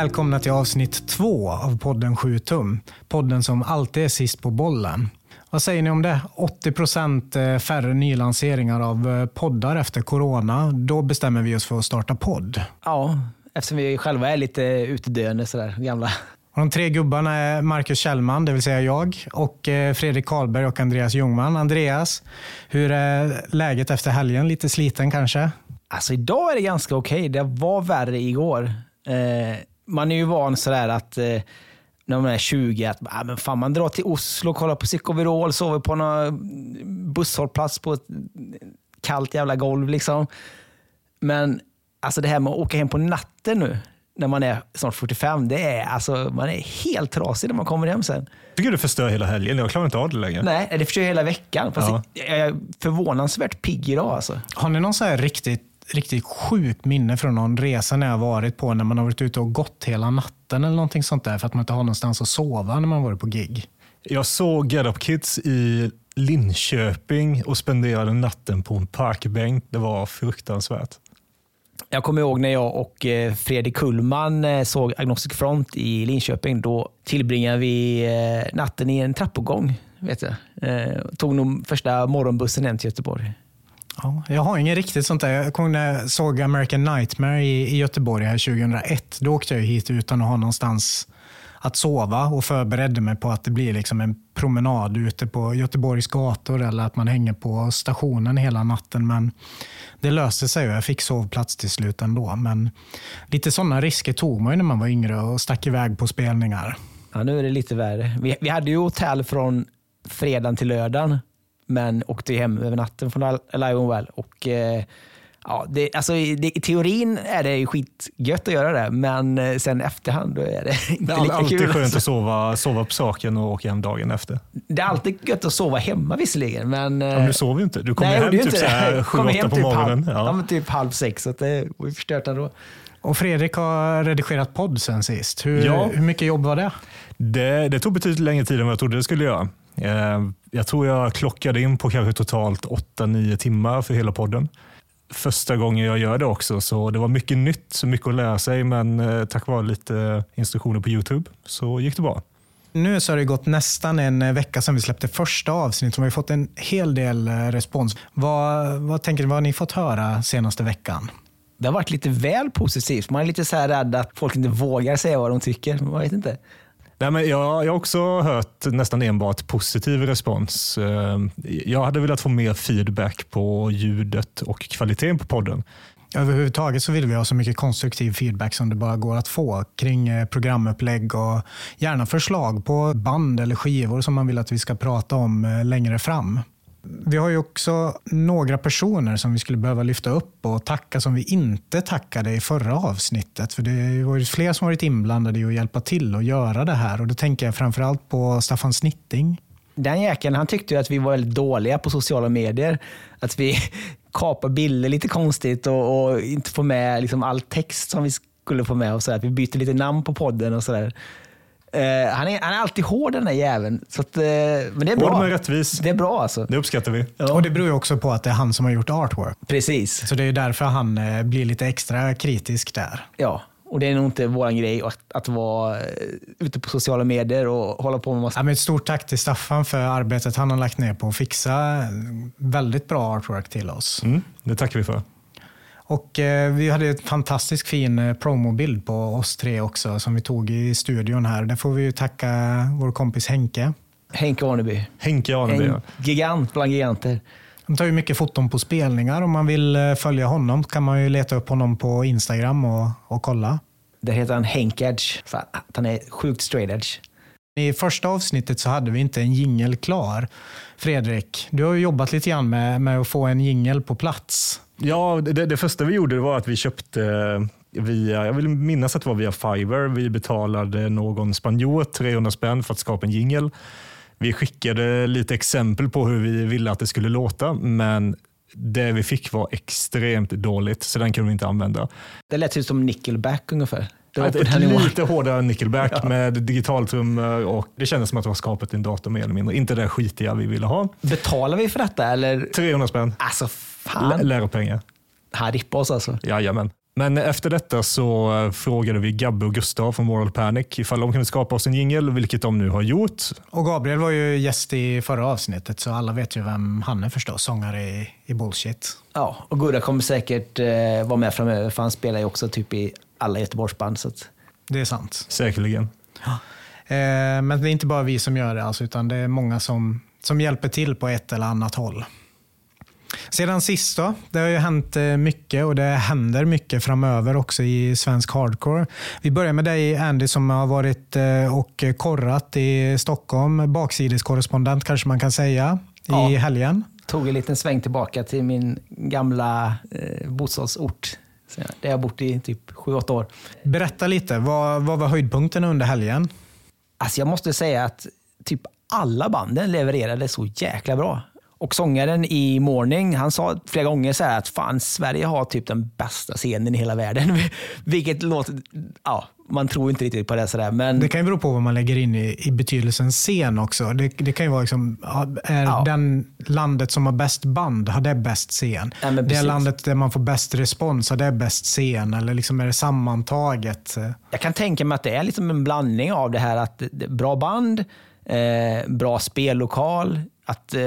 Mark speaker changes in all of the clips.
Speaker 1: välkomna till avsnitt två av podden 7 tum. Podden som alltid är sist på bollen. Vad säger ni om det? 80 procent eh, färre nylanseringar av eh, poddar efter corona. Då bestämmer vi oss för att starta podd.
Speaker 2: Ja, eftersom vi själva är lite utdöende sådär gamla.
Speaker 1: De tre gubbarna är Marcus Kjellman, det vill säga jag, och eh, Fredrik Karlberg och Andreas Ljungman. Andreas, hur är läget efter helgen? Lite sliten kanske?
Speaker 2: Alltså idag är det ganska okej. Okay. Det var värre igår. Eh, man är ju van sådär att eh, när man är 20, att ah, men fan, man drar till Oslo, kollar på Psykovirol, sover på någon busshållplats på ett kallt jävla golv. Liksom. Men alltså det här med att åka hem på natten nu, när man är snart 45, det är, alltså, man är helt trasig när man kommer hem sen.
Speaker 3: Jag tycker du förstör hela helgen. Jag klarar inte av det längre.
Speaker 2: Nej, det förstör hela veckan. Fast ja. jag är förvånansvärt pigg idag. Alltså.
Speaker 1: Har ni någon så här riktigt riktigt sjukt minne från någon resa när jag varit på när man har varit ute och gått hela natten eller någonting sånt där för att man inte har någonstans att sova när man varit på gig.
Speaker 3: Jag såg Get Up Kids i Linköping och spenderade natten på en parkbänk. Det var fruktansvärt.
Speaker 2: Jag kommer ihåg när jag och eh, Fredrik Kullman eh, såg Agnostic Front i Linköping. Då tillbringade vi eh, natten i en trappuppgång. Vet jag. Tog nog första morgonbussen hem till Göteborg.
Speaker 1: Ja, jag har ingen riktigt sånt där. Jag kommer när jag såg American Nightmare i, i Göteborg här 2001. Då åkte jag hit utan att ha någonstans att sova och förberedde mig på att det blir liksom en promenad ute på Göteborgs gator eller att man hänger på stationen hela natten. Men det löste sig och jag fick sovplats till slut ändå. Men lite sådana risker tog man ju när man var yngre och stack iväg på spelningar.
Speaker 2: Ja, nu är det lite värre. Vi, vi hade ju hotell från fredagen till lördagen men åkte hem över natten från Alive and Well. Och, eh, ja, det, alltså, det, I teorin är det skitgött att göra det, men eh, sen efterhand då är det inte
Speaker 3: det
Speaker 2: är lika
Speaker 3: alltid
Speaker 2: kul.
Speaker 3: skönt att alltså. sova, sova på saken och åka hem dagen efter.
Speaker 2: Det är alltid gött att sova hemma visserligen. Men,
Speaker 3: ja, men du sover ju inte. Du kommer hem typ sju, åtta på
Speaker 2: typ
Speaker 3: morgonen.
Speaker 2: Halv, ja. ja typ halv sex, så det var ju förstört ändå.
Speaker 1: Och Fredrik har redigerat podd sen sist. Hur, ja. hur mycket jobb var det?
Speaker 3: det? Det tog betydligt längre tid än vad jag trodde det skulle göra. Eh, jag tror jag klockade in på kanske totalt 8-9 timmar för hela podden. Första gången jag gör det också, så det var mycket nytt, så mycket att lära sig, men eh, tack vare lite instruktioner på Youtube så gick det bra.
Speaker 1: Nu så har det gått nästan en vecka sedan vi släppte första avsnittet och vi har fått en hel del eh, respons. Vad, vad tänker ni, vad har ni fått höra senaste veckan?
Speaker 2: Det har varit lite väl positivt. Man är lite så här rädd att folk inte vågar säga vad de tycker. Man vet inte.
Speaker 3: Nej, men jag, jag har också hört nästan enbart positiv respons. Eh, jag hade velat få mer feedback på ljudet och kvaliteten på podden.
Speaker 1: Överhuvudtaget så vill vi ha så mycket konstruktiv feedback som det bara går att få kring eh, programupplägg och gärna förslag på band eller skivor som man vill att vi ska prata om eh, längre fram. Vi har ju också några personer som vi skulle behöva lyfta upp och tacka som vi inte tackade i förra avsnittet. För det var ju fler som varit inblandade i att hjälpa till att göra det här. Och då tänker jag framförallt på Staffan Snitting.
Speaker 2: Den jäkeln han tyckte att vi var väldigt dåliga på sociala medier. Att vi kapar bilder lite konstigt och, och inte får med liksom all text som vi skulle få med. och så Att vi byter lite namn på podden och sådär. Uh, han, är, han är alltid hård den där jäveln. Så att, uh, men det är bra.
Speaker 3: Hård men rättvis.
Speaker 2: Det är bra alltså.
Speaker 3: Det uppskattar vi.
Speaker 1: Ja. Och det beror ju också på att det är han som har gjort artwork.
Speaker 2: Precis.
Speaker 1: Så det är därför han uh, blir lite extra kritisk där.
Speaker 2: Ja, och det är nog inte vår grej att, att vara ute på sociala medier och hålla på med massa...
Speaker 1: Ja, men ett stort tack till Staffan för arbetet han har lagt ner på att fixa väldigt bra artwork till oss.
Speaker 3: Mm, det tackar vi för.
Speaker 1: Och eh, vi hade en fantastiskt fin eh, promobild på oss tre också som vi tog i studion här. Där får vi tacka vår kompis Henke.
Speaker 2: Henke Arneby.
Speaker 3: Henke Arneby. En
Speaker 2: gigant bland giganter.
Speaker 1: Han tar ju mycket foton på spelningar. Om man vill eh, följa honom kan man ju leta upp honom på Instagram och, och kolla.
Speaker 2: Där heter han Henk Edge, för att han är sjukt straight edge.
Speaker 1: I första avsnittet så hade vi inte en jingel klar. Fredrik, du har ju jobbat lite grann med, med att få en jingel på plats.
Speaker 3: Ja, det, det första vi gjorde var att vi köpte eh, via, jag vill minnas att det var via Fiverr. Vi betalade någon spanjor 300 spänn för att skapa en jingel. Vi skickade lite exempel på hur vi ville att det skulle låta, men det vi fick var extremt dåligt, så den kunde vi inte använda.
Speaker 2: Det lät ju som Nickelback ungefär.
Speaker 3: Det var ett, ett lite hårdare Nickelback ja. med digitaltrummor och det kändes som att det var skapat i en dator mer eller mindre. Inte det skitiga vi ville ha.
Speaker 2: Betalar vi för detta eller?
Speaker 3: 300 spän.
Speaker 2: Alltså fan.
Speaker 3: L läropengar.
Speaker 2: Han rippade oss alltså?
Speaker 3: Jajamän. Men efter detta så eh, frågade vi Gabbe och Gustav från Moral Panic ifall de kunde skapa oss en jingel, vilket de nu har gjort.
Speaker 1: Och Gabriel var ju gäst i förra avsnittet, så alla vet ju vem han är förstås, sångare i, i Bullshit.
Speaker 2: Ja, och Gurra kommer säkert eh, vara med framöver, för han spelar ju också typ i alla Göteborgsband. Så att...
Speaker 1: Det är sant.
Speaker 3: Säkerligen.
Speaker 1: Eh, men det är inte bara vi som gör det, alltså, utan det är många som, som hjälper till på ett eller annat håll. Sedan sist då, det har ju hänt eh, mycket och det händer mycket framöver också i svensk hardcore. Vi börjar med dig Andy som har varit eh, och korrat i Stockholm, baksideskorrespondent kanske man kan säga,
Speaker 2: Ja.
Speaker 1: i helgen.
Speaker 2: Tog en liten sväng tillbaka till min gamla eh, bostadsort. Så Där jag har bott i typ 7-8 år.
Speaker 1: Berätta lite, vad, vad var höjdpunkten under helgen?
Speaker 2: Alltså jag måste säga att typ alla banden levererade så jäkla bra. Och sångaren i Morning, han sa flera gånger så här att fan, Sverige har typ den bästa scenen i hela världen. Vilket låter, ja, man tror inte riktigt på det sådär. Men
Speaker 1: Det kan ju bero på vad man lägger in i, i betydelsen scen också. Det, det kan ju vara liksom, är
Speaker 2: Ja.
Speaker 1: den landet som har bäst band, har det bäst scen?
Speaker 2: Ja,
Speaker 1: det landet där man får bäst respons, har det bäst scen? Eller liksom är det sammantaget?
Speaker 2: jag kan tänka mig att det är liksom en blandning av det här att bra band, eh, bra spellokal. Att, eh,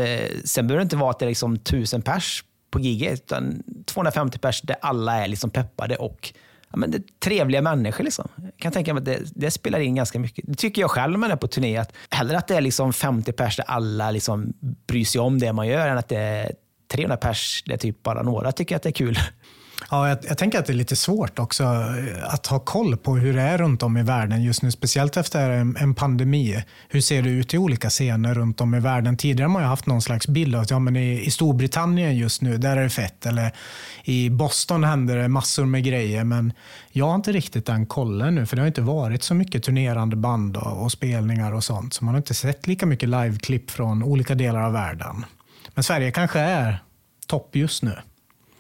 Speaker 2: sen behöver det inte vara att det är liksom tusen pers på giget, utan 250 pers där alla är liksom peppade och ja, men det är trevliga människor. Liksom. Jag kan tänka mig att det, det spelar in ganska mycket. Det tycker jag själv när man är på turné. Att hellre att det är liksom 50 pers där alla liksom bryr sig om det man gör, än att det är 300 pers där typ bara några tycker att det är kul.
Speaker 1: Ja, jag, jag tänker att det är lite svårt också eh, att ha koll på hur det är runt om i världen just nu, speciellt efter en, en pandemi. Hur ser det ut i olika scener runt om i världen? Tidigare har man ju haft någon slags bild av att ja, men i, i Storbritannien just nu, där är det fett. Eller i Boston händer det massor med grejer, men jag har inte riktigt den kollen nu, för det har inte varit så mycket turnerande band och, och spelningar och sånt, så man har inte sett lika mycket liveklipp från olika delar av världen. Men Sverige kanske är topp just nu.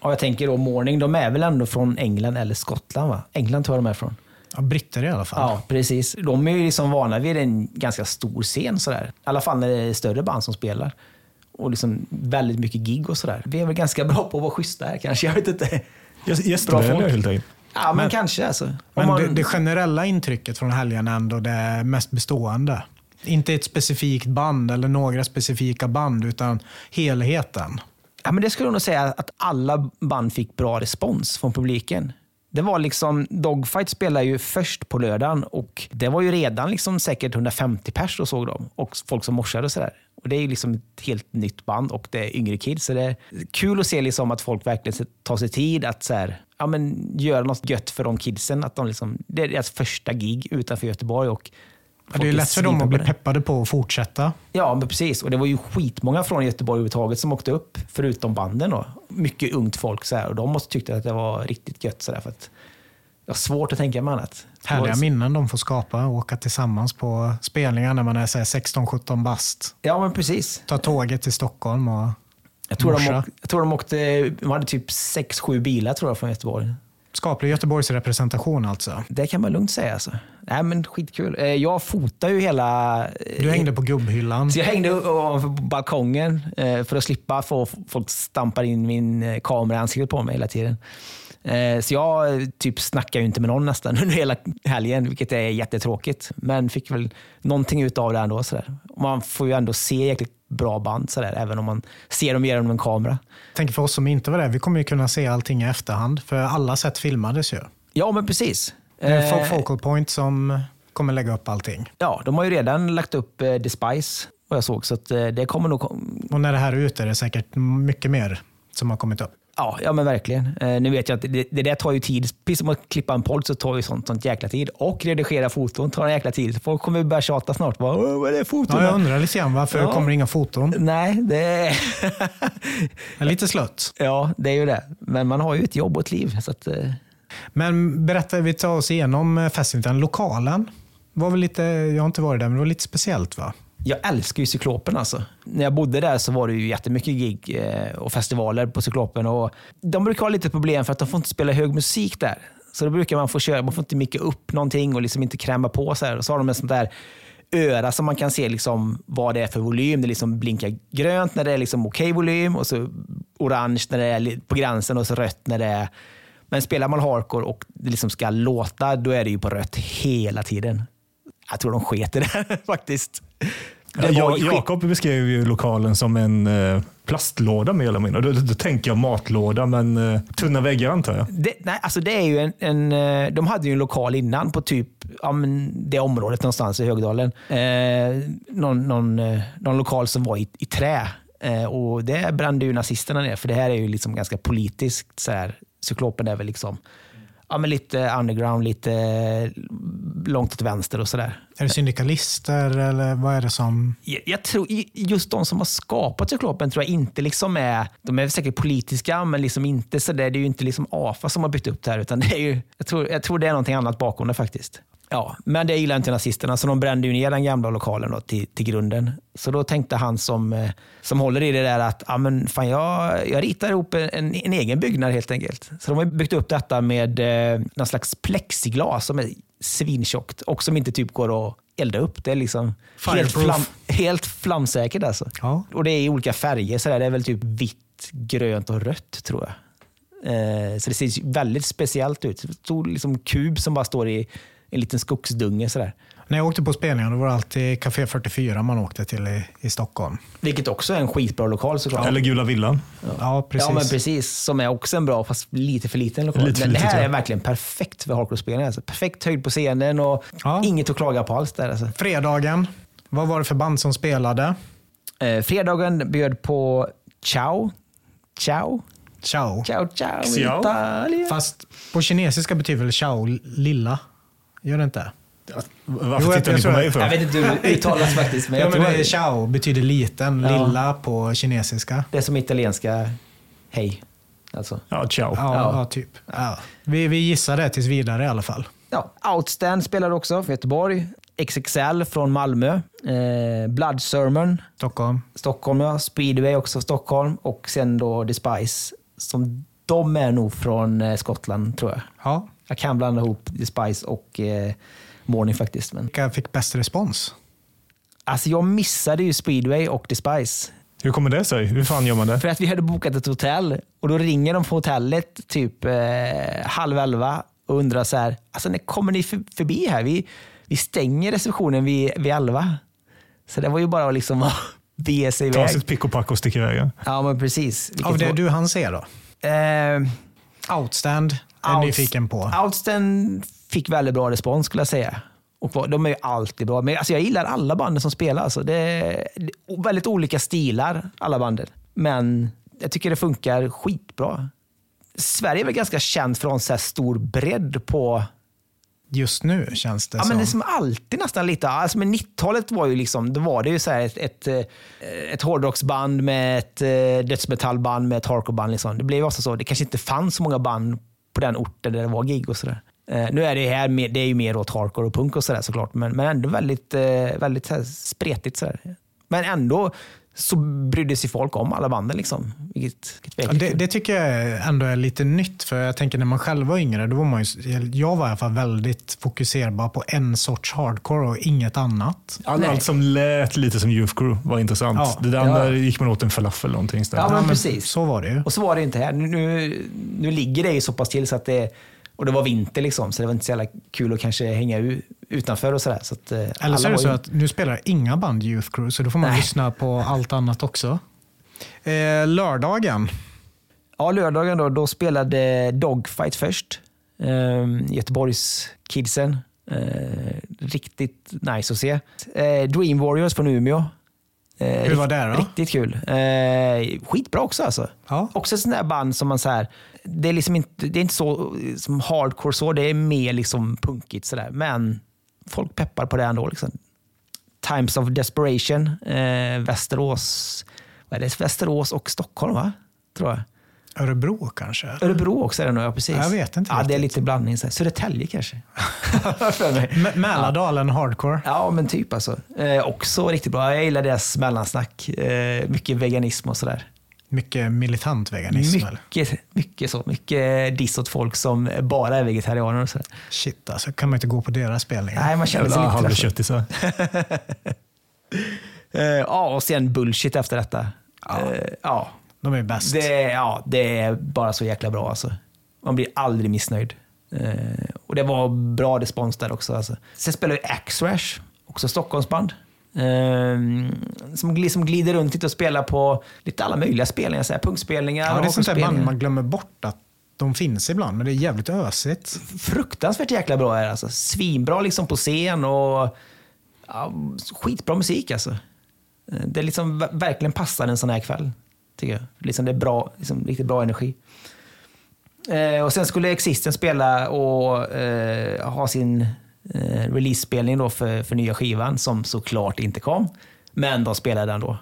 Speaker 2: Och jag tänker då Morning, de är väl ändå från England eller Skottland? va? England tror jag de är från.
Speaker 1: Ja, britter i alla fall.
Speaker 2: Ja, precis. De är ju liksom vana vid en ganska stor scen. Sådär. I alla fall när det är större band som spelar. Och liksom väldigt mycket gig och sådär. Vi är väl ganska bra på att vara schyssta här kanske. Jag vet inte. Bra
Speaker 3: Gästvänliga helt enkelt.
Speaker 2: Ja, men,
Speaker 1: Men-
Speaker 2: kanske alltså. Om
Speaker 1: Men
Speaker 2: man,
Speaker 1: det, det generella intrycket från helgen är ändå det mest bestående. Inte ett specifikt band eller några specifika band, utan helheten
Speaker 2: ja, men det skulle jag nog säga att alla band fick bra respons från publiken. Det var liksom, Dogfight spelade ju först på lördagen och det var ju redan liksom säkert 150 pers och såg dem. Och folk som morsade och sådär. Och det är ju liksom ett helt nytt band och det är yngre kids. Så det är kul att se liksom att folk verkligen tar sig tid att så här, ja, men göra något gött för de kidsen. Att de liksom, det är deras första gig utanför Göteborg. Och
Speaker 1: Ja, det är lätt för dem att bli peppade på att fortsätta.
Speaker 2: Ja, men precis. Och det var ju skitmånga från Göteborg överhuvudtaget som åkte upp, förutom banden. Då. Mycket ungt folk. Så här, och de måste tyckte att det var riktigt gött. Så där, för att det var svårt att tänka mig annat.
Speaker 1: Härliga minnen de får skapa och åka tillsammans på spelningar när man är så här 16-17 bast.
Speaker 2: Ja, men precis.
Speaker 1: Ta tåget till Stockholm och
Speaker 2: Jag tror, de
Speaker 1: Morsa.
Speaker 2: åkte, jag tror de åkte, de hade typ sex sju bilar tror jag från Göteborg.
Speaker 1: Skaplig Göteborgs representation alltså.
Speaker 2: Det kan man lugnt säga. Alltså. Nej, men skitkul. Eh, Jag fotar ju hela...
Speaker 1: Du hängde på gubbhyllan.
Speaker 2: Så jag hängde ovanför balkongen eh, för att slippa få folk stampar in min eh, kamera i ansiktet på mig hela tiden. Eh, Så jag eh, typ snackar ju inte med någon nästan under hela helgen, vilket är jättetråkigt. Men fick väl någonting ut av det ändå. Sådär. Man får ju ändå se jäkligt bra band, sådär, även om man ser dem genom en kamera.
Speaker 1: Tänker för oss som inte var där, vi kommer ju kunna se allting i efterhand. För alla sätt filmades ju.
Speaker 2: Ja, men precis.
Speaker 1: Det är
Speaker 2: Eh,
Speaker 1: Focal Point som kommer lägga upp allting.
Speaker 2: Ja, de har ju redan lagt upp eh, Despise, vad jag såg. Så att, eh, det kommer nog...
Speaker 1: Och när det här är ute är det säkert mycket mer som har kommit upp.
Speaker 2: Ja, ja men verkligen. Eh, nu vet jag att det, det där tar ju tid. Precis som att klippa en podd så tar ju sånt, sånt jäkla tid. Och redigera foton tar en jäkla tid. Folk kommer börja tjata snart. Bara, "Åh, vad är det foton?
Speaker 1: Ja, jag undrar lite grann varför
Speaker 2: Ja.
Speaker 1: det kommer inga foton.
Speaker 2: Nej, det är...
Speaker 1: Det är lite slött.
Speaker 2: ja, det är ju det. Men man har ju ett jobb och ett liv. Så att, eh,
Speaker 1: Men berätta, vi tar oss igenom eh, festivalen. Lokalen var väl lite, jag har inte varit där, men det var lite speciellt va?
Speaker 2: Jag älskar ju Cyklopen alltså. När jag bodde där så var det ju jättemycket gig eh, och festivaler på Cyklopen. Och de brukar ha lite problem för att de får inte spela hög musik där. Så då brukar man få köra, man får inte micka upp någonting och liksom inte kräma på. Så, här. Och så har de en sånt där öra som man kan se liksom vad det är för volym. Det liksom blinkar grönt när det är liksom okej volym och så orange när det är på gränsen och så rött när det är Men spelar man hardcore och det liksom ska låta, då är det ju på rött hela tiden. Jag tror de sket i det faktiskt.
Speaker 3: Ja, Jakob beskrev ju lokalen som en eh, plastlåda mer eller mindre. Då, då, då tänker jag matlåda, men eh, tunna väggar antar jag.
Speaker 2: Det, nej, alltså det är ju en, en, eh, de hade ju en lokal innan på typ ja, det området någonstans i Högdalen. Eh, någon, någon, eh, någon lokal som var i, i trä. Eh, och Det brände ju nazisterna ner, för det här är ju liksom ganska politiskt. Så här. Cyklopen är väl liksom ja, men lite underground, lite långt åt vänster och sådär.
Speaker 1: Är det syndikalister eller vad är det som...
Speaker 2: Jag, jag tror, just de som har skapat Cyklopen tror jag inte liksom är, de är säkert politiska, men liksom inte så där, det är ju inte liksom AFA som har byggt upp det här, utan det är ju, jag, tror, jag tror det är någonting annat bakom det faktiskt. Ja, men det gillar inte nazisterna, så de brände ju ner den gamla lokalen då, till, till grunden. Så då tänkte han som, eh, som håller i det där att ja, men fan, jag, jag ritar ihop en, en, en egen byggnad helt enkelt. Så de har byggt upp detta med eh, någon slags plexiglas som är svintjockt och som inte typ går att elda upp. Det är liksom helt, flam, helt flamsäkert alltså.
Speaker 1: Ja.
Speaker 2: Och det är i olika färger. Så där. Det är väl typ vitt, grönt och rött tror jag. Eh, så det ser väldigt speciellt ut. Det stod liksom kub som bara står i en liten skogsdunge. Så där.
Speaker 1: När jag åkte på spelningar då var det alltid Café 44 man åkte till i, i Stockholm.
Speaker 2: Vilket också är en skitbra lokal såklart.
Speaker 3: Eller Gula villan.
Speaker 1: Ja, precis.
Speaker 2: Ja, men precis. Som är också en bra, fast lite för liten lokal.
Speaker 3: Lite för
Speaker 2: Men det här
Speaker 3: ja.
Speaker 2: är verkligen perfekt för hardcore-spelare. Alltså. Perfekt höjd på scenen och
Speaker 1: Ja.
Speaker 2: inget att klaga på alls där. Alltså.
Speaker 1: Fredagen, vad var det för band som spelade?
Speaker 2: Eh, fredagen bjöd på Ciao. Ciao.
Speaker 1: Ciao.
Speaker 2: Ciao, ciao,
Speaker 3: Ciao.
Speaker 1: Fast på kinesiska betyder väl ciao lilla? Gör det inte?
Speaker 3: Varför
Speaker 1: Jo, jag-
Speaker 3: tittar
Speaker 1: jag
Speaker 3: ni på
Speaker 1: tror-
Speaker 3: mig för?
Speaker 2: Jag vet inte hur det uttalas faktiskt, men
Speaker 1: Ja,
Speaker 2: jag
Speaker 1: men
Speaker 2: tror
Speaker 1: det ciao betyder liten,
Speaker 2: Ja.
Speaker 1: lilla på kinesiska.
Speaker 2: det är som italienska hej. Alltså.
Speaker 3: Ja, ciao.
Speaker 1: Ja,
Speaker 2: Ja.
Speaker 1: typ. Ja. Vi, vi gissar det tills vidare i alla fall.
Speaker 2: Ja, Outstand spelar också för Göteborg. XXL från Malmö. Eh, Blood Sermon,
Speaker 1: Stockholm.
Speaker 2: Stockholm. Ja. Speedway också Stockholm. Och sen då Despise. Som de är nog från eh, Skottland tror jag.
Speaker 1: Ja.
Speaker 2: Jag kan blanda ihop Despise och eh, Morning faktiskt. Men,
Speaker 1: Vilka fick bäst respons?
Speaker 2: alltså jag missade ju Speedway och Despise.
Speaker 3: Hur kommer det sig? Hur fan gör man det?
Speaker 2: För att vi hade bokat ett hotell och då ringer de på hotellet typ eh, halv elva och undrar så här, alltså när kommer ni för, förbi här? Vi, vi stänger receptionen vid, vid elva. Så det var ju bara att liksom bege sig
Speaker 3: Ta
Speaker 2: iväg.
Speaker 3: sitt pick och pack och stick iväg.
Speaker 2: Ja, men precis. Vilket
Speaker 1: Av det du hann se då?
Speaker 2: Eh,
Speaker 1: Outstand är
Speaker 2: Outs-
Speaker 1: nyfiken på.
Speaker 2: Outstand fick väldigt bra respons skulle jag säga. Och de är ju alltid bra. Men alltså jag gillar alla banden som spelar. Alltså det är väldigt olika stilar, alla banden. Men jag tycker det funkar skitbra. Sverige är väl ganska känt för att ha en så stor bredd på
Speaker 1: Just nu känns det
Speaker 2: Ja,
Speaker 1: som.
Speaker 2: men det är som alltid nästan lite. Alltså, men 90-talet var ju liksom, då var det ju så ett, ett, eh, ett hårdrocksband med ett eh, dödsmetallband med ett hardcoreband. Liksom. Det blev också så. Det kanske inte fanns så många band på den orten där det var gig och sådär. Eh, nu är det här mer, det är ju mer åt hardcore och punk och sådär såklart, men, men ändå väldigt, eh, väldigt så här spretigt. Sådär. Men ändå så brydde sig folk om alla banden. Liksom. Vilket, vilket
Speaker 1: Ja, det, det tycker jag ändå är lite nytt. För jag tänker när man själv var yngre, då var man ju, jag var i alla fall väldigt fokuserbar på en sorts hardcore och inget annat.
Speaker 3: Allt, allt som lät lite som Youth Crew var intressant.
Speaker 1: Ja.
Speaker 3: det där
Speaker 2: Ja.
Speaker 3: andra gick man åt en falafel eller någonting istället.
Speaker 2: Ja, men precis.
Speaker 1: Så var det ju.
Speaker 2: Och så var det inte här. Nu, nu, nu ligger det ju så pass till så att det och det var vinter liksom, så det var inte så jävla kul att kanske hänga utanför och sådär. Så att, eh,
Speaker 1: Eller så är det så
Speaker 2: ju-
Speaker 1: att nu spelar inga band Youth Crew, så då får man
Speaker 2: Nej.
Speaker 1: lyssna på allt annat också. Eh, lördagen.
Speaker 2: Ja, lördagen då, då spelade Dogfight först. Ehm, Göteborgs kidsen. Eh, riktigt nice att se. Eh, Dream Warriors från Umeå. Eh,
Speaker 1: Hur var det då?
Speaker 2: Riktigt kul. Eh, skitbra också alltså.
Speaker 1: Ja.
Speaker 2: Också sånt där band som man så här, det är liksom inte, det är inte så som hardcore så, det är mer liksom punkigt sådär. Men folk peppar på det ändå. Liksom. Times of Desperation, eh, Västerås, vad är det? Västerås och Stockholm va? Tror jag.
Speaker 1: Örebro kanske?
Speaker 2: Örebro också är det nog, ja precis.
Speaker 1: Jag vet inte
Speaker 2: Ja, det är lite blandning. så här. Södertälje kanske.
Speaker 1: Mälardalen hardcore.
Speaker 2: Ja, men typ alltså. Eh, också riktigt bra. Jag gillar deras mellansnack. Eh, mycket veganism och sådär.
Speaker 1: Mycket militant veganism. eller?
Speaker 2: Mycket, mycket så. Mycket diss åt folk som bara är vegetarianer och sådär.
Speaker 1: Shit alltså, kan man inte gå på deras spelningar?
Speaker 2: Nej, man känner sig
Speaker 3: Jävla
Speaker 2: lite
Speaker 3: halvköttisar.
Speaker 2: Eh, ja, och sen bullshit efter detta.
Speaker 1: Ja.
Speaker 2: Eh, ja.
Speaker 1: De är bäst.
Speaker 2: Det, ja, det är bara så jäkla bra alltså. Man blir aldrig missnöjd. Eh, och det var bra respons där också. Alltså. Sen spelade vi Axrash, också Stockholmsband. Eh, som, gl- som glider runt lite och spelar på lite alla möjliga spelningar. Så här, punkspelningar,
Speaker 1: Ja, det är sånt där band man glömmer bort att de finns ibland, men det är jävligt ösigt.
Speaker 2: fruktansvärt jäkla bra är det, alltså. Svinbra liksom på scen och ja, skitbra musik alltså. Eh, Det liksom ver- verkligen passar en sån här kväll. Tycker jag. Liksom det är bra, liksom riktigt bra energi. Eh, och sen skulle Existen spela och eh, ha sin eh, release-spelning då för, för nya skivan som såklart inte kom. Men de spelade ändå.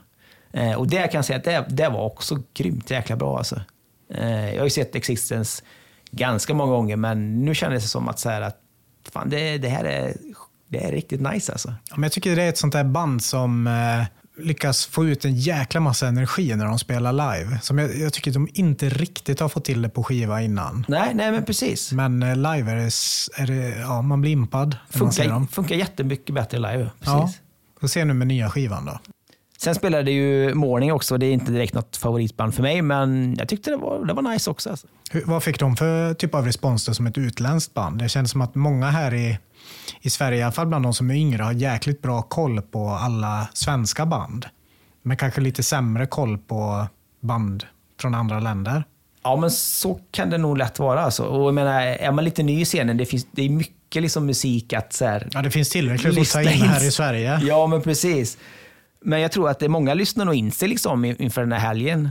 Speaker 2: Eh, och det kan jag säga att det, det var också grymt jäkla bra alltså. Eh, jag har ju sett Existence ganska många gånger men nu kändes det som att, så här, att fan, det, det här är, det är riktigt nice alltså.
Speaker 1: Ja, men jag tycker det är ett sånt där band som eh, lyckas få ut en jäkla massa energi när de spelar live. Som jag, jag tycker de inte riktigt har fått till det på skiva innan.
Speaker 2: Nej, nej men precis.
Speaker 1: Men eh, live är det, är det ja, man blir impad man
Speaker 2: Funkar,
Speaker 1: dem.
Speaker 2: funkar jättemycket bättre live. Precis.
Speaker 1: Ja, får se nu med nya skivan då.
Speaker 2: Sen spelade ju Morning också. Det är inte direkt något favoritband för mig, men jag tyckte det var, det var nice också. Alltså.
Speaker 1: Hur, vad fick de för typ av respons då som ett utländskt band? Det känns som att många här i, i Sverige, i alla fall bland de som är yngre, har jäkligt bra koll på alla svenska band. Men kanske lite sämre koll på band från andra länder.
Speaker 2: Ja, men så kan det nog lätt vara. Alltså. Och jag menar, är man lite ny i scenen, det, finns, det är mycket liksom musik att så här,
Speaker 1: Ja, det finns tillräckligt att ta in här i Sverige.
Speaker 2: Ja, men precis. Men jag tror att det är många lyssnar nog in sig liksom inför den här helgen.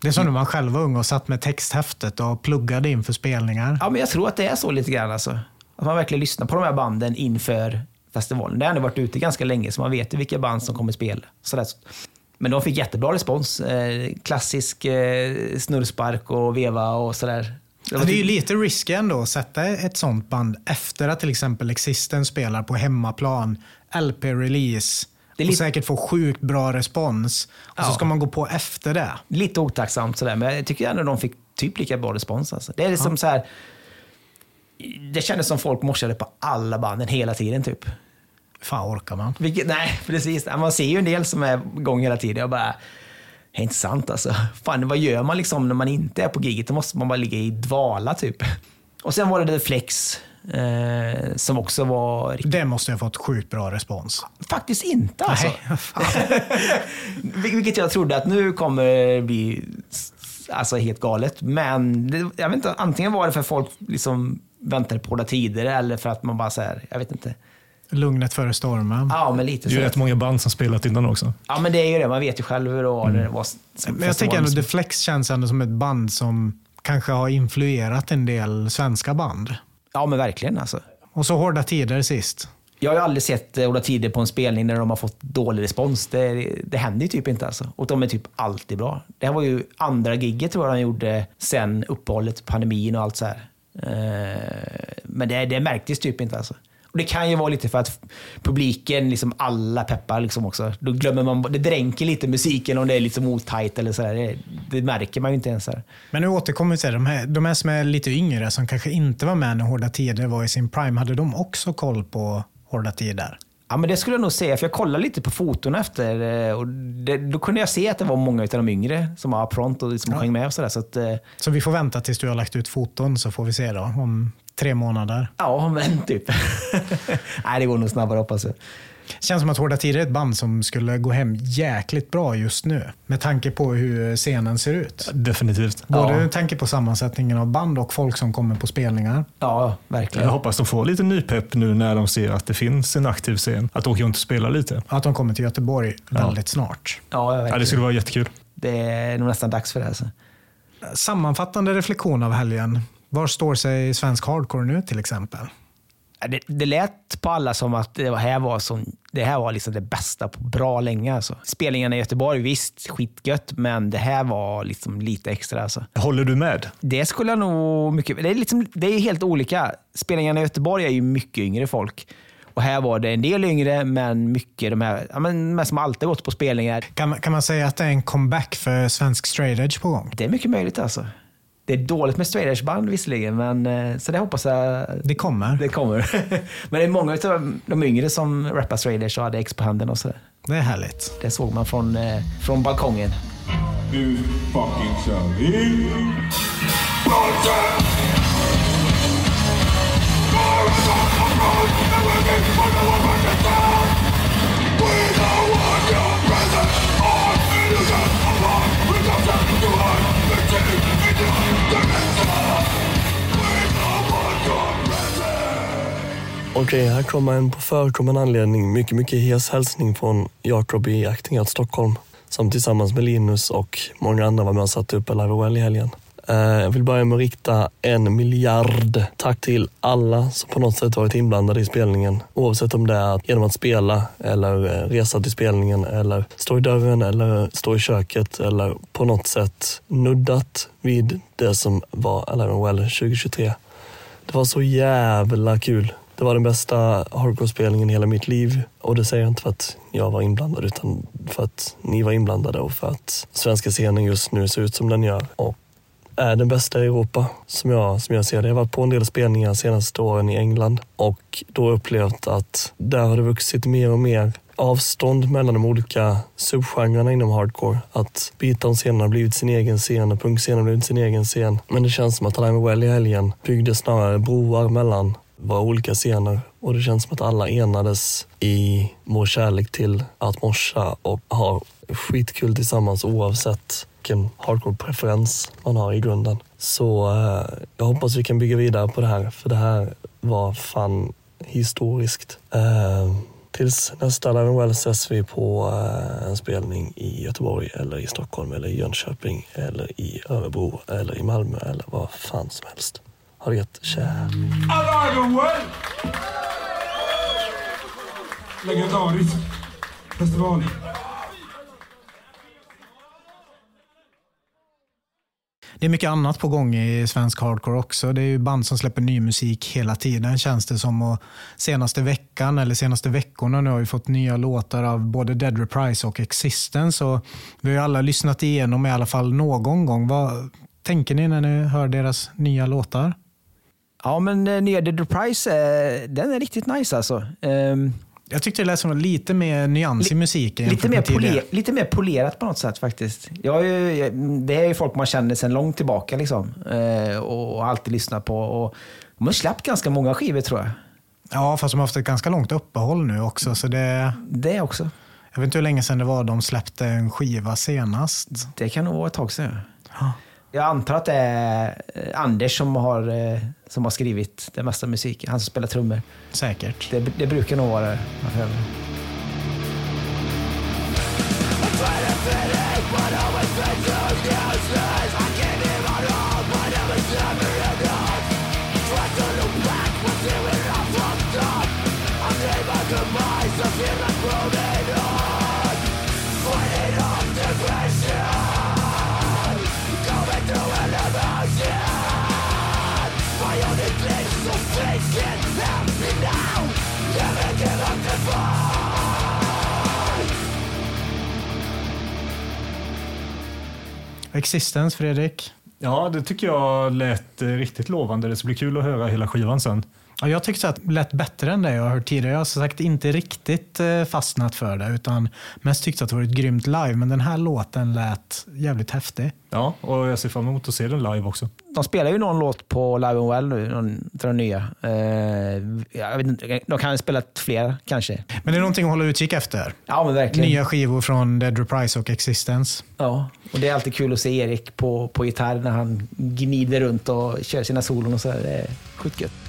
Speaker 1: Det är som när man själv var ung och satt med texthäftet och pluggade inför spelningar.
Speaker 2: Ja, men jag tror att det är så lite grann. Alltså. Att man verkligen lyssnar på de här banden inför festivalen. Det har ändå varit ute ganska länge, så man vet ju vilka band som kommer spela. Sådär. Men de fick jättebra respons. Eh, klassisk eh, snurrspark och veva och sådär.
Speaker 1: Ja, det är ju lite risky ändå att sätta ett sånt band efter att till exempel Existen spelar på hemmaplan, LP-release
Speaker 2: Det är
Speaker 1: och
Speaker 2: lite-
Speaker 1: säkert få sjukt bra respons. Och så
Speaker 2: Ja.
Speaker 1: ska man gå på efter det.
Speaker 2: Lite otacksamt sådär, men jag tycker ändå de fick typ lika bra respons. Alltså. Det är liksom så här. Det kändes som folk morsade på alla banden hela tiden typ.
Speaker 1: Fan orkar man?
Speaker 2: Vilket, nej, precis. Man ser ju en del som är igång hela tiden. Jag bara, det är inte sant alltså. Fan, vad gör man liksom när man inte är på giget? Då måste man bara ligga i dvala typ. Och sen var det The Flex, eh, som också var riktigt...
Speaker 1: Det måste ha fått sjukt bra respons.
Speaker 2: Faktiskt inte alltså.
Speaker 1: Nej,
Speaker 2: Vilket jag trodde att nu kommer bli alltså, helt galet. Men det, jag vet inte, antingen var det för folk liksom väntade på hårda tider eller för att man bara så här, jag vet inte.
Speaker 1: Lugnet före stormen.
Speaker 2: Ja, men lite
Speaker 3: Det är
Speaker 2: så.
Speaker 3: ju rätt många band som spelat innan också.
Speaker 2: Ja, men det är ju det. Man vet ju själv hur det var när det var
Speaker 1: Men jag tänker ändå. The Flex känns ändå som ett band som kanske har influerat en del svenska band.
Speaker 2: Ja, men verkligen alltså.
Speaker 1: Och så hårda tider sist.
Speaker 2: Jag har ju aldrig sett Hårda Tider på en spelning när de har fått dålig respons. Det, det händer ju typ inte alltså. Och de är typ alltid bra. Det här var ju andra gigget tror jag de gjorde sen uppehållet, pandemin och allt så här. Eh, men det, det märktes typ inte alltså. Och det kan ju vara lite för att publiken, liksom alla peppar liksom också. Då glömmer man, det dränker lite musiken om det är liksom otajt eller sådär. Det, det märker man ju inte ens. Här.
Speaker 1: Men nu återkommer vi till de här, de här som är lite yngre, som kanske inte var med när Hårda Tider var i sin prime, hade de också koll på Hårda Tider?
Speaker 2: Ja, men det skulle jag nog säga, för jag kollade lite på foton efter eh, och det, då kunde jag se att det var många av de yngre som var pront och som sjöng med och sådär. Så att, eh,
Speaker 1: Så vi får vänta tills du har lagt ut foton så får vi se då om tre månader.
Speaker 2: ja, men typ. Nej, det går nog snabbare hoppas jag.
Speaker 1: Känns som att Hårda Tider är ett band som skulle gå hem jäkligt bra just nu. Med tanke på hur scenen ser ut.
Speaker 3: Definitivt.
Speaker 1: Både
Speaker 2: Ja.
Speaker 1: med tanke på sammansättningen av band och folk som kommer på spelningar.
Speaker 2: Ja, verkligen.
Speaker 3: Jag hoppas de får lite nypepp nu när de ser att det finns en aktiv scen. Att de åker runt och spela lite.
Speaker 1: Att de kommer till Göteborg väldigt snart.
Speaker 2: Ja,
Speaker 3: Ja, det skulle vara jättekul.
Speaker 2: Det är nog nästan dags för det. Alltså.
Speaker 1: Sammanfattande reflektion av helgen. Var står sig svensk hardcore nu till exempel?
Speaker 2: Det, det lät på alla som att det här var, som, det, här var liksom det bästa på bra länge. Alltså. Spelningarna i Göteborg, visst, skitgött, men det här var liksom lite extra. Alltså.
Speaker 3: Håller du med?
Speaker 2: Det skulle jag nog mycket... Det är, liksom, det är helt olika. Spelningarna i Göteborg är ju mycket yngre folk. Och här var det en del yngre, men mycket de här, ja, men de här som alltid gått på spelningar.
Speaker 1: Kan, man- kan man säga att det är en comeback för svensk straight edge på gång?
Speaker 2: Det är mycket möjligt alltså. Det är dåligt med Swedish-band visserligen, men, eh, så det hoppas jag...
Speaker 1: Det kommer.
Speaker 2: Det kommer. men det är många av de yngre som rappar Swedish och hade X på handen och sådär.
Speaker 1: Det är härligt.
Speaker 2: Det såg man från, eh, från balkongen.
Speaker 4: Du fucking shall Okej, här kommer en på förekommande anledning mycket, mycket hes hälsning från Jakob i Aktingat Stockholm som tillsammans med Linus och många andra var med och satte upp Alive Well i helgen. Eh, jag vill börja med att rikta en miljard tack till alla som på något sätt varit inblandade i spelningen. Oavsett om det är genom att spela eller eh, resa till spelningen eller stå i dörren eller stå i köket eller på något sätt nuddat vid det som var Eleven Well 2023. Det var så jävla kul. Det var den bästa hardcore-spelningen i hela mitt liv. Och det säger jag inte för att jag var inblandad utan för att ni var inblandade och för att svenska scenen just nu ser ut som den gör. Och är den bästa i Europa som jag, som jag ser det. Jag har varit på en del spelningar de senaste åren i England och då upplevt att där har det vuxit mer och mer avstånd mellan de olika subgenrerna inom hardcore. Att beatdown-scenen har blivit sin egen scen och punkscenen har blivit sin egen scen. Men det känns som att Time Well i helgen byggde snarare broar mellan våra olika scener och det känns som att alla enades i vår kärlek till att morsa och ha skitkul tillsammans oavsett vilken hardcore-preferens man har i grunden. Så eh, jag hoppas vi kan bygga vidare på det här för det här var fan historiskt. Eh, tills nästa Live Well ses vi på eh, en spelning i Göteborg eller i Stockholm eller i Jönköping eller i Örebro eller i Malmö eller vad fan som helst. Ha det gött. Tja!
Speaker 5: Alive Well! Legendarisk festival.
Speaker 1: Det är mycket annat på gång i svensk hardcore också. Det är ju band som släpper ny musik hela tiden känns det som. Och senaste veckan eller senaste veckorna nu har vi fått nya låtar av både Dead Reprise och Existence. Och vi har ju alla lyssnat igenom i alla fall någon gång. Vad tänker ni när ni hör deras nya låtar?
Speaker 2: Ja, men eh, nya Dead Reprise, eh, den är riktigt nice alltså. Ehm,
Speaker 1: jag tyckte det lät som lite mer nyans i musiken.
Speaker 2: Lite mer, poler, lite mer polerat på något sätt faktiskt. Jag jag- det är ju folk man känner sedan långt tillbaka liksom. Eh, och alltid lyssnar på. Och de har släppt ganska många skivor tror jag.
Speaker 1: Ja, fast de har haft ett ganska långt uppehåll nu också. Så det,
Speaker 2: Det också.
Speaker 1: jag vet inte hur länge sedan det var de släppte en skiva senast.
Speaker 2: Det kan nog vara ett tag sedan. Jag antar att det är eh, Anders som har, eh, som har skrivit den mesta musiken. Han som spelar trummor.
Speaker 1: Säkert.
Speaker 2: Det, det brukar nog vara det.
Speaker 1: Existence, Fredrik?
Speaker 3: Ja, det tycker jag lät eh, riktigt lovande. Det ska bli kul att höra hela skivan sen.
Speaker 1: Ja, jag tyckte att det lät bättre än det jag har hört tidigare. Jag har som sagt inte riktigt eh, fastnat för det, utan mest tyckte att det var ett grymt live. Men den här låten lät jävligt häftig.
Speaker 3: Ja, och jag ser fram emot att se den live också.
Speaker 2: De spelar ju någon låt på Live and Well nu, någon av de nya. Eh, inte, de kan ha spelat fler kanske.
Speaker 1: Men det är någonting att hålla utkik efter.
Speaker 2: Ja, men verkligen.
Speaker 1: Nya skivor från Dead Reprise och Existence.
Speaker 2: Ja, och det är alltid kul att se Erik på, på gitarr när han gnider runt och kör sina solon och så. där. Det är skitgött.
Speaker 1: Kul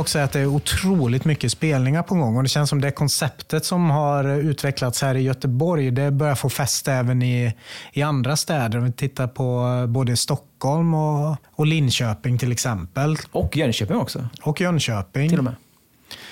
Speaker 1: också att det är otroligt mycket spelningar på gång och det känns som det konceptet som har utvecklats här i Göteborg, det börjar få fäste även i, i andra städer. Om vi tittar på både Stockholm och, och Linköping till exempel.
Speaker 2: Och Jönköping också,
Speaker 1: Och Jönköping.
Speaker 2: till och med.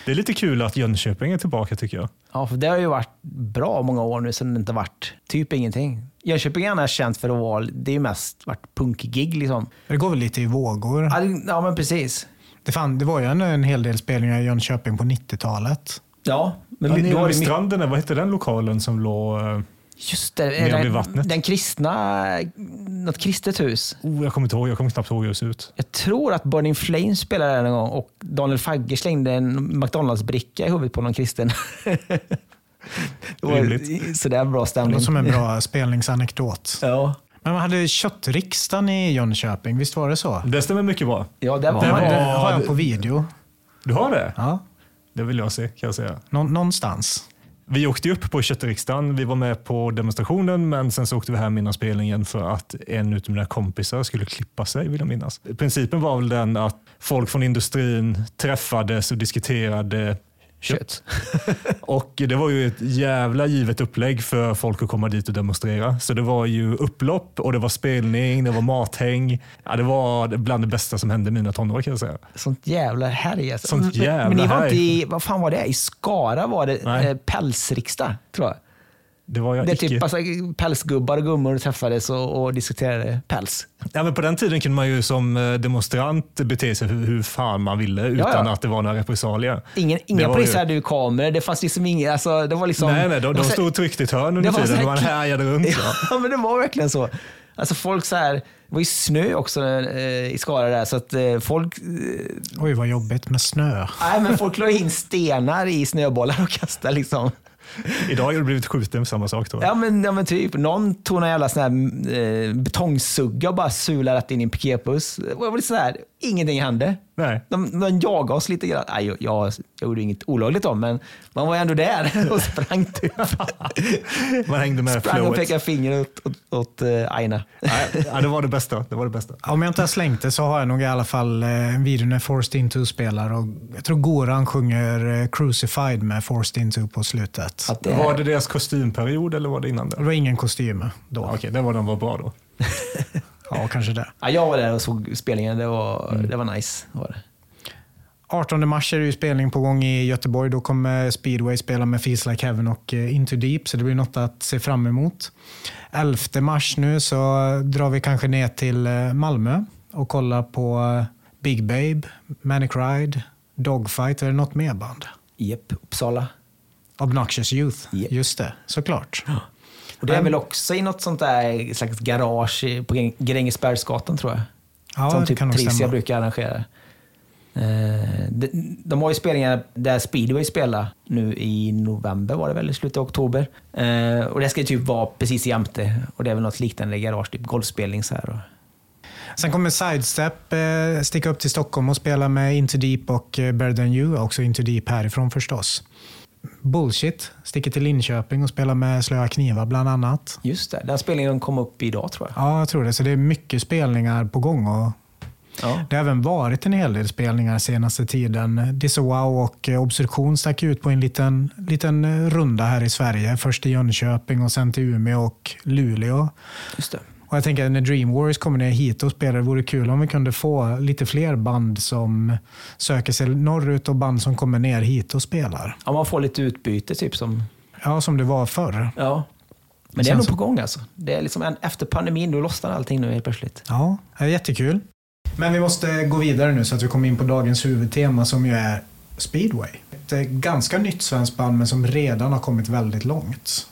Speaker 3: Det är lite kul att Jönköping är tillbaka tycker jag.
Speaker 2: Ja, för det har ju varit bra många år nu sedan det inte varit typ ingenting. Jönköping är annars känt för att vara, det är ju mest varit punkgig liksom.
Speaker 1: Det går väl lite i vågor.
Speaker 2: Ja, men precis.
Speaker 1: Det, fan, det var ju en, en hel del spelningar i Jönköping på 90-talet.
Speaker 2: Ja, men
Speaker 3: Ja,
Speaker 2: då var det
Speaker 3: stranden, vad hette den lokalen som låg... eh,
Speaker 2: just det,
Speaker 3: nere vid vattnet.
Speaker 2: den kristna, något kristet hus.
Speaker 3: Oh, jag kommer inte ihåg, jag kommer knappt ihåg hur det ser ut.
Speaker 2: Jag tror att Burning Flames spelade där en gång och Daniel Fagge slängde en McDonalds-bricka i huvudet på någon kristen. det var
Speaker 3: Rimligt.
Speaker 2: sådär bra
Speaker 1: Det
Speaker 2: stämning.
Speaker 1: låter som en bra spelningsanekdot.
Speaker 2: Ja,
Speaker 1: Men man hade köttriksdagen i Jönköping, visst var det så?
Speaker 3: Det stämmer mycket bra.
Speaker 2: ja där var
Speaker 1: Det,
Speaker 2: man.
Speaker 1: det
Speaker 3: var-
Speaker 1: har jag på video.
Speaker 3: Du har det?
Speaker 1: Ja,
Speaker 3: Det vill jag se kan jag säga.
Speaker 1: nå, någonstans.
Speaker 3: Vi åkte upp på köttriksdagen. Vi var med på demonstrationen, men sen så åkte vi hem innan spelningen för att en av mina kompisar skulle klippa sig, vill jag minnas. Principen var väl den att folk från industrin träffades och diskuterade kött. Och det var ju ett jävla givet upplägg för folk att komma dit och demonstrera. Så det var ju upplopp och det var spelning, det var mathäng. Ja, det var bland det bästa som hände mina tonår kan jag säga.
Speaker 2: Sånt jävla härj. alltså.
Speaker 3: Sånt
Speaker 2: Men-
Speaker 3: jävla
Speaker 2: Men ni var inte i, vad fan var det? I Skara var det
Speaker 3: Nej.
Speaker 2: eh, pälsriksdag, tror jag.
Speaker 3: Det var jag
Speaker 2: Det är
Speaker 3: icke.
Speaker 2: typ alltså, pälsgubbar och gummor träffades och, och diskuterade päls.
Speaker 3: Ja, men på den tiden kunde man ju som eh, demonstrant bete sig hur, hur fan man ville utan
Speaker 2: ja.
Speaker 3: att det var några repressalier.
Speaker 2: Ingen, inga poliser
Speaker 3: ju-
Speaker 2: hade ju kameror. Det fanns liksom inga, alltså, det var liksom...
Speaker 3: nej, nej, de, de stod tryckt i ett hörn
Speaker 2: Det
Speaker 3: under
Speaker 2: var så
Speaker 3: tiden
Speaker 2: här-
Speaker 3: och man härjade runt. Ja.
Speaker 2: Ja, men det var verkligen så. Alltså folk så här, det var ju snö också eh, i Skara där, så att eh, folk, eh,
Speaker 1: Oj, vad jobbigt med snö.
Speaker 2: nej, men folk la in stenar i snöbollar och kastade liksom.
Speaker 3: Idag har du blivit skjuten för samma sak tror jag.
Speaker 2: Ja men, ja, men typ, någon tog en jävla sån här eh, betongsugga och bara sulade rätt in i en piketbuss. Det var så här, ingenting hände.
Speaker 3: Nej.
Speaker 2: De, de jagade oss lite grann. Nej, jag, jag, jag gjorde inget olagligt då, men man var ändå där och sprang typ.
Speaker 3: Man hängde med
Speaker 2: sprang och
Speaker 3: flowet.
Speaker 2: pekade finger åt, åt, åt uh, Aina.
Speaker 3: Ja, det var det bästa. Det var det bästa.
Speaker 1: Om jag inte har slängt det så har jag nog i alla fall eh, en video när Forced Into spelar och jag tror Goran sjunger eh, Crucified med Forced Into på slutet.
Speaker 2: Att det,
Speaker 3: Var det deras kostymperiod eller var det innan
Speaker 1: Det
Speaker 3: det?
Speaker 1: var ingen kostym då.
Speaker 3: Ja, Okej, det var de var bra då.
Speaker 1: Ja, kanske det.
Speaker 2: ja, jag var där och såg spelningen. Det var,
Speaker 3: Mm.
Speaker 2: det var nice. Var det.
Speaker 1: 18 mars är det ju spelning på gång i Göteborg. Då kommer Speedway spela med Feels Like Heaven och eh, Into Deep, så det blir något att se fram emot. 11 mars nu så drar vi kanske ner till eh, Malmö och kollar på eh, Big Babe, Manic Ride, Dogfight. Är det något mer band?
Speaker 2: Japp, Uppsala.
Speaker 1: Obnoxious Youth,
Speaker 2: Japp.
Speaker 1: just det, såklart.
Speaker 2: Och det är väl också i något sånt där slags garage på Gräng- Grängesbergsgatan tror jag.
Speaker 1: Ja,
Speaker 2: som typ Tricia brukar arrangera. Eh, de, de har ju spelningar där Speedway spelar nu i november var det väl, i slutet av oktober. Eh, och det ska ju typ vara precis jämte. Och det är väl något liknande garage, typ golfspelning så här.
Speaker 1: Sen kommer Sidestep eh, sticka upp till Stockholm och spela med Into Deep och Better Than You, också Into Deep härifrån förstås. Bullshit sticker till Linköping och spelar med Slöa Knivar bland annat.
Speaker 2: just det, den spelningen kom upp idag tror jag.
Speaker 1: Ja, jag tror det. Så det är mycket spelningar på gång. Och
Speaker 2: Ja.
Speaker 1: det har även varit en hel del spelningar senaste tiden. Disavow och Obstruktion stack ut på en liten, liten runda här i Sverige. Först till Jönköping och sen till Umeå och Luleå.
Speaker 2: Just det.
Speaker 1: Och jag tänker att när Dream Warriors kommer ner hit och spelar, det vore kul om vi kunde få lite fler band som söker sig norrut och band som kommer ner hit och spelar.
Speaker 2: Ja, man får lite utbyte typ som...
Speaker 1: Ja, som det var förr.
Speaker 2: Ja. Men det är nog på gång alltså. Det är liksom en, efter pandemin, då lossnar allting nu helt plötsligt.
Speaker 1: Ja, det är jättekul. Men vi måste gå vidare nu så att vi kommer in på dagens huvudtema som ju är speedway. Ett eh, ganska nytt svenskt band men som redan har kommit väldigt långt.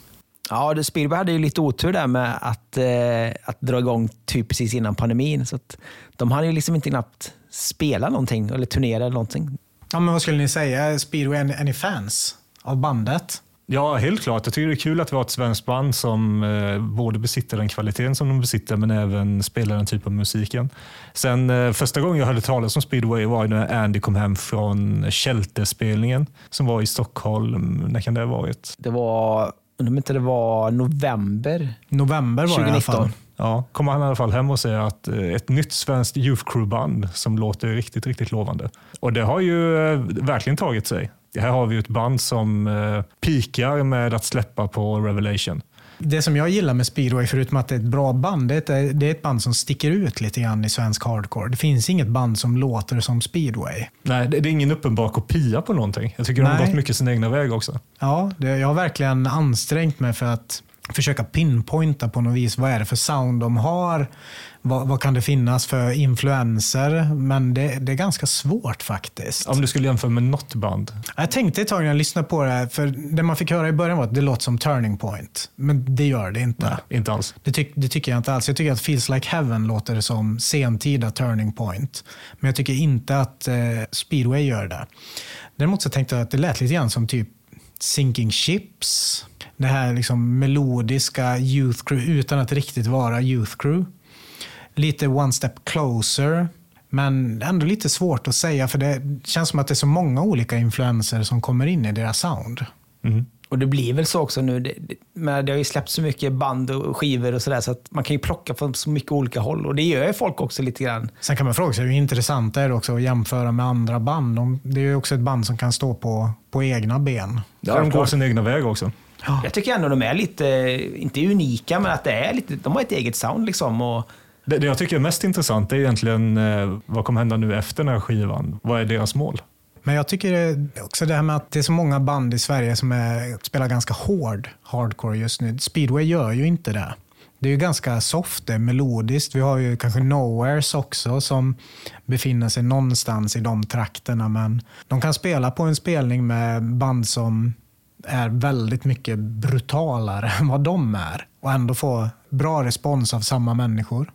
Speaker 2: Ja, det- Spielberg hade ju lite otur där med att, eh, att dra igång typ precis innan pandemin. Så att de hann ju liksom inte knappt spela någonting eller turnera eller någonting.
Speaker 1: Ja, men vad skulle ni säga? Speedway, är ni fans av bandet?
Speaker 3: Ja, helt klart. Jag tycker det är kul att vi har ett svenskt band som eh, både besitter den kvaliteten som de besitter men även spelar den typen av musiken. Sen eh, första gången jag hörde talas om speedway var när Andy kom hem från Shelter-spelningen som var i Stockholm. När kan det ha varit?
Speaker 2: Det var, undrar om inte det var november.
Speaker 1: November var det i alla
Speaker 2: 2019.
Speaker 1: fall.
Speaker 3: Ja, kommer han i alla fall hem och säger att eh, ett nytt svenskt Youth Crew-band som låter riktigt, riktigt lovande. Och det har ju eh, verkligen tagit sig. Här har vi ett band som eh, pikar med att släppa på Revelation.
Speaker 1: Det som jag gillar med speedway, förutom att det är ett bra band, det är ett, det är ett band som sticker ut lite grann i svensk hardcore. Det finns inget band som låter som speedway.
Speaker 3: Nej, det det är ingen uppenbar kopia på någonting. Jag tycker de har
Speaker 1: Nej.
Speaker 3: gått mycket sin egna väg också.
Speaker 1: Ja, det, jag har verkligen ansträngt mig för att försöka pinpointa på något vis vad är det för sound de har. Vad, vad kan det finnas för influenser? Men det, det är ganska svårt faktiskt.
Speaker 3: Om du skulle jämföra med något band.
Speaker 1: Jag tänkte ett tag när jag lyssnade på det, här, för det man fick höra i början var att det låter som Turning Point. Men det gör det inte.
Speaker 3: Nej, inte alls.
Speaker 1: Det, tyck, det tycker jag inte alls. Jag tycker att Feels Like Heaven låter som sentida Turning Point. Men jag tycker inte att eh, Speedway gör det. Däremot så tänkte jag att det lät lite grann som typ Sinking Ships. Det här liksom melodiska Youth Crew utan att riktigt vara Youth Crew. Lite One Step Closer. Men ändå lite svårt att säga för det känns som att det är så många olika influenser som kommer in i deras sound.
Speaker 3: Mm.
Speaker 2: Och det blir väl så också nu. Det, det, men det har ju släppt så mycket band och skivor och sådär så att man kan ju plocka från så mycket olika håll. Och det gör ju folk också lite grann.
Speaker 1: Sen kan man fråga sig hur intressant är det också att jämföra med andra band. De, det är ju också ett band som kan stå på, på egna ben.
Speaker 3: Ja, de går sin egna väg också.
Speaker 2: Jag tycker ändå de är lite, inte unika, men att det är lite, de har ett eget sound liksom. Och,
Speaker 3: det, det jag tycker är mest intressant är egentligen eh, vad kommer hända nu efter den här skivan? Vad är deras mål?
Speaker 1: Men jag tycker också det här med att det är så många band i Sverige som är, spelar ganska hård hardcore just nu. Speedway gör ju inte det. Det är ju ganska soft, det är melodiskt. Vi har ju kanske Nowheres också som befinner sig någonstans i de trakterna. Men de kan spela på en spelning med band som är väldigt mycket brutalare än vad de är. Och ändå få bra respons av samma människor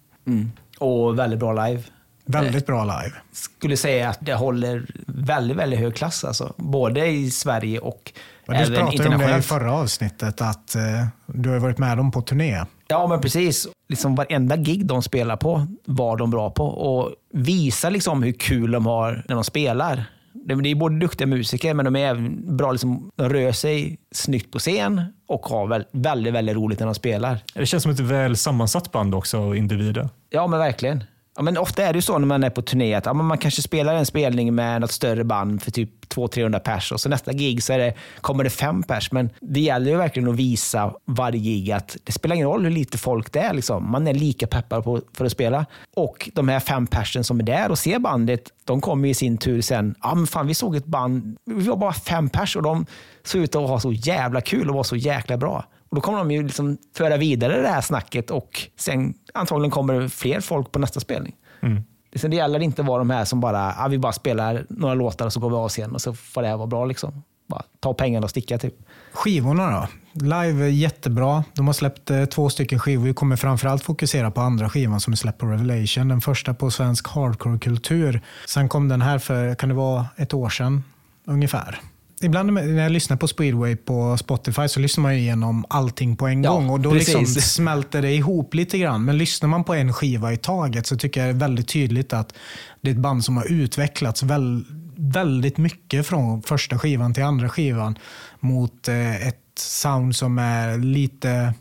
Speaker 2: och väldigt bra live.
Speaker 1: Väldigt bra live.
Speaker 2: Skulle säga att det håller väldigt, väldigt hög klass. Alltså. Både i Sverige och
Speaker 1: du
Speaker 2: även
Speaker 1: pratade om det i
Speaker 2: internationellt.
Speaker 1: förra avsnittet, att eh, du har varit med dem på turné.
Speaker 2: Ja, men precis. Liksom varenda gig de spelar på var de bra på. Och visar liksom hur kul de har när de spelar. Det är både duktiga musiker, men de är även bra. Liksom, de rör sig snyggt på scen och har väl, väldigt, väldigt roligt när de spelar.
Speaker 3: Det känns som ett väl sammansatt band också, individer.
Speaker 2: Ja, men verkligen. Ja, men ofta är det ju så när man är på turné att ja, men man kanske spelar en spelning med något större band för typ 200-300 pers och så nästa gig så är det, kommer det fem pers. Men det gäller ju verkligen att visa varje gig att det spelar ingen roll hur lite folk det är. Liksom. Man är lika peppad på, för att spela. Och de här fem persen som är där och ser bandet, de kommer i sin tur sen. Ja, men fan, vi såg ett band, vi var bara fem pers och de såg ut att ha så jävla kul och var så jäkla bra. Och Då kommer de ju liksom föra vidare det här snacket och sen antagligen kommer det fler folk på nästa spelning.
Speaker 3: Mm.
Speaker 2: Liksom det gäller inte att vara de här som bara, ah, vi bara spelar några låtar och så går vi av scen och så får det här vara bra. Liksom. Bara ta pengarna och sticka typ.
Speaker 1: Skivorna då? Live är jättebra. De har släppt eh, två stycken skivor. Vi kommer framförallt fokusera på andra skivan som är släppt på Revelation. Den första på svensk hardcore-kultur. Sen kom den här för, kan det vara ett år sedan ungefär. Ibland när jag lyssnar på speedway på Spotify så lyssnar man ju igenom allting på en
Speaker 2: Ja,
Speaker 1: gång och då liksom smälter det ihop lite grann. Men lyssnar man på en skiva i taget så tycker jag det är väldigt tydligt att det är ett band som har utvecklats väl, väldigt mycket från första skivan till andra skivan mot eh, ett sound som är lite,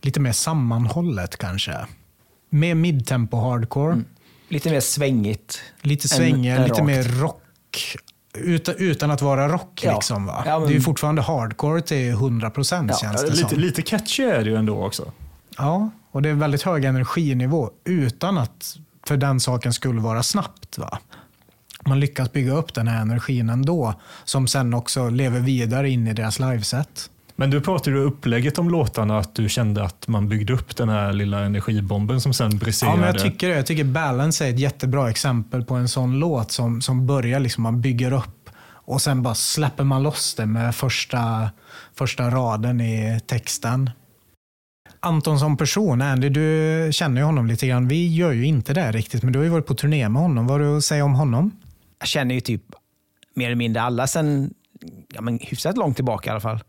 Speaker 1: lite mer sammanhållet kanske. Mer midtempo hardcore,
Speaker 2: Lite mer svängigt.
Speaker 1: lite
Speaker 2: än-
Speaker 1: svängigare,
Speaker 2: än
Speaker 1: lite mer rock. Utan, utan att vara rock
Speaker 2: Ja.
Speaker 1: liksom va?
Speaker 2: Ja, men-
Speaker 1: Det är ju fortfarande hardcore till 100 procent
Speaker 2: Ja,
Speaker 1: känns det
Speaker 3: Lite,
Speaker 1: som.
Speaker 3: lite catchy är det ju ändå också.
Speaker 1: Ja, och det är väldigt hög energinivå utan att för den saken skulle vara snabbt. Va? Man lyckas bygga upp den här energin ändå, som sen också lever vidare in i deras liveset.
Speaker 3: Men du pratade ju upplägget om låtarna att du kände att man byggde upp den här lilla energibomben som sen briserade.
Speaker 1: Ja, men jag tycker det. Jag tycker Balance är ett jättebra exempel på en sån låt som, som börjar, liksom, man bygger upp och sen bara släpper man loss det med första, första raden i texten. Anton som person, Andy, du känner ju honom lite grann. Vi gör ju inte det riktigt, men du har ju varit på turné med honom. Vad har du att säga om honom?
Speaker 2: Jag känner ju typ mer eller mindre alla sen ja, men hyfsat långt tillbaka i alla fall.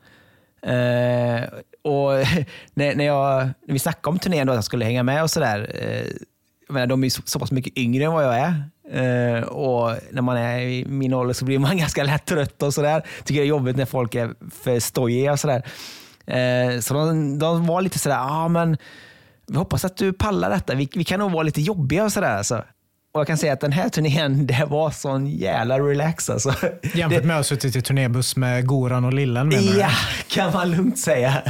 Speaker 2: Eh, och när, när, jag, när vi snackade om turnén då, att jag skulle hänga med och sådär. Eh, menar, de är ju så, så pass mycket yngre än vad jag är. Eh, och när man är i min ålder så blir man ganska lätt trött och sådär. Tycker det är jobbigt när folk är för stojiga och sådär. Eh, så de, de var lite sådär, ja ah, men vi hoppas att du pallar detta. Vi, vi kan nog vara lite jobbiga och sådär. Alltså. Och jag kan säga att den här turnén, det var sån jävla relax alltså.
Speaker 1: Jämfört med att ha suttit i turnébuss med Goran och Lillen menar du?
Speaker 2: Ja, kan man lugnt säga.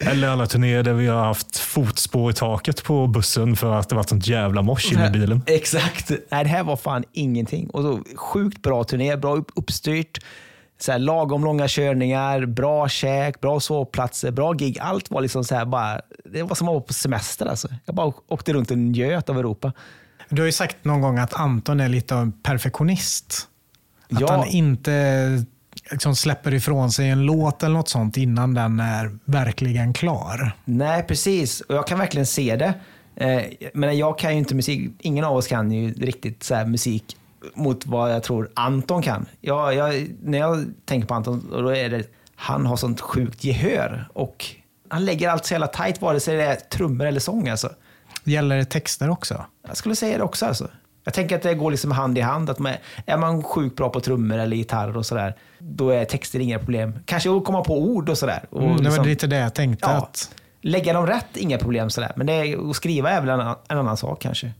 Speaker 3: Eller alla turnéer där vi har haft fotspår i taket på bussen för att det varit sånt jävla mosh inne i bilen.
Speaker 2: Exakt. Nej, det här var fan ingenting. Och så, sjukt bra turné, bra upp, uppstyrt. Så här, lagom långa körningar, bra käk, bra sovplatser, bra gig. Allt var liksom så här bara, det var som att vara på semester. Alltså. Jag bara åkte runt och njöt av Europa.
Speaker 1: Du har ju sagt någon gång att Anton är lite av en perfektionist. Att
Speaker 2: Ja.
Speaker 1: han inte liksom släpper ifrån sig en låt eller något sånt innan den är verkligen klar.
Speaker 2: Nej, precis. Och jag kan verkligen se det. Eh, men jag kan ju inte musik. Ingen av oss kan ju riktigt så musik mot vad jag tror Anton kan. Jag, jag, när jag tänker på Anton, då är det han har sånt sjukt gehör och han lägger allt så jävla tajt, vare sig det är trummor eller sång. Alltså.
Speaker 1: Gäller det texter också?
Speaker 2: Jag skulle säga det också. Alltså. Jag tänker att det går liksom hand i hand. Att man, är man sjukt bra på trummor eller gitarr och sådär, då är texter inga problem. Kanske att komma på ord och sådär. Och
Speaker 1: Mm, det var
Speaker 2: liksom-
Speaker 1: lite det jag tänkte.
Speaker 2: Ja,
Speaker 1: Att,
Speaker 2: lägga dem rätt, inga problem sådär. Men det att skriva är väl en, en annan sak kanske.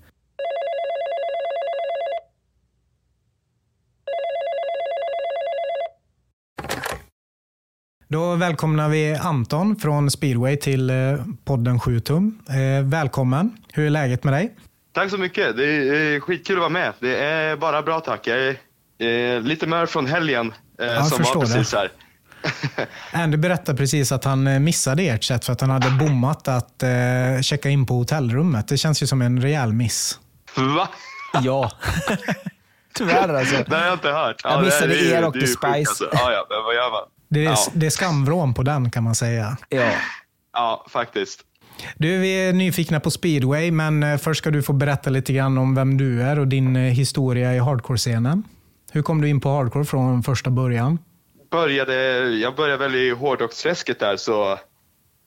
Speaker 1: Då välkomnar vi Anton från Speedway till eh, podden 7 tum. Eh, välkommen. Hur är läget med dig?
Speaker 6: Tack så mycket. Det är skitkul att vara med. Det är bara bra tack. Jag är eh, lite mör från helgen
Speaker 1: jag
Speaker 6: som var
Speaker 1: det.
Speaker 6: precis här.
Speaker 1: Andy berättade precis att han missade ert sätt för att han hade bommat att checka in på hotellrummet. Det känns ju som en rejäl miss.
Speaker 6: Va?
Speaker 2: Ja. Tyvärr alltså.
Speaker 6: Det har jag inte hört.
Speaker 2: Jag
Speaker 6: det är-
Speaker 2: missade
Speaker 6: det
Speaker 2: er och
Speaker 6: det
Speaker 2: The Spice.
Speaker 6: Alltså. Ja, ja, men vad gör man?
Speaker 1: Det är,
Speaker 6: Ja.
Speaker 1: det är skamvrån på den kan man säga.
Speaker 2: Ja.
Speaker 6: Ja, faktiskt.
Speaker 1: Du, vi är nyfikna på speedway, men eh, först ska du få berätta lite grann om vem du är och din eh, historia i hardcore-scenen. Hur kom du in på hardcore från första början?
Speaker 6: Började, jag började väl i hårdrocksträsket där, så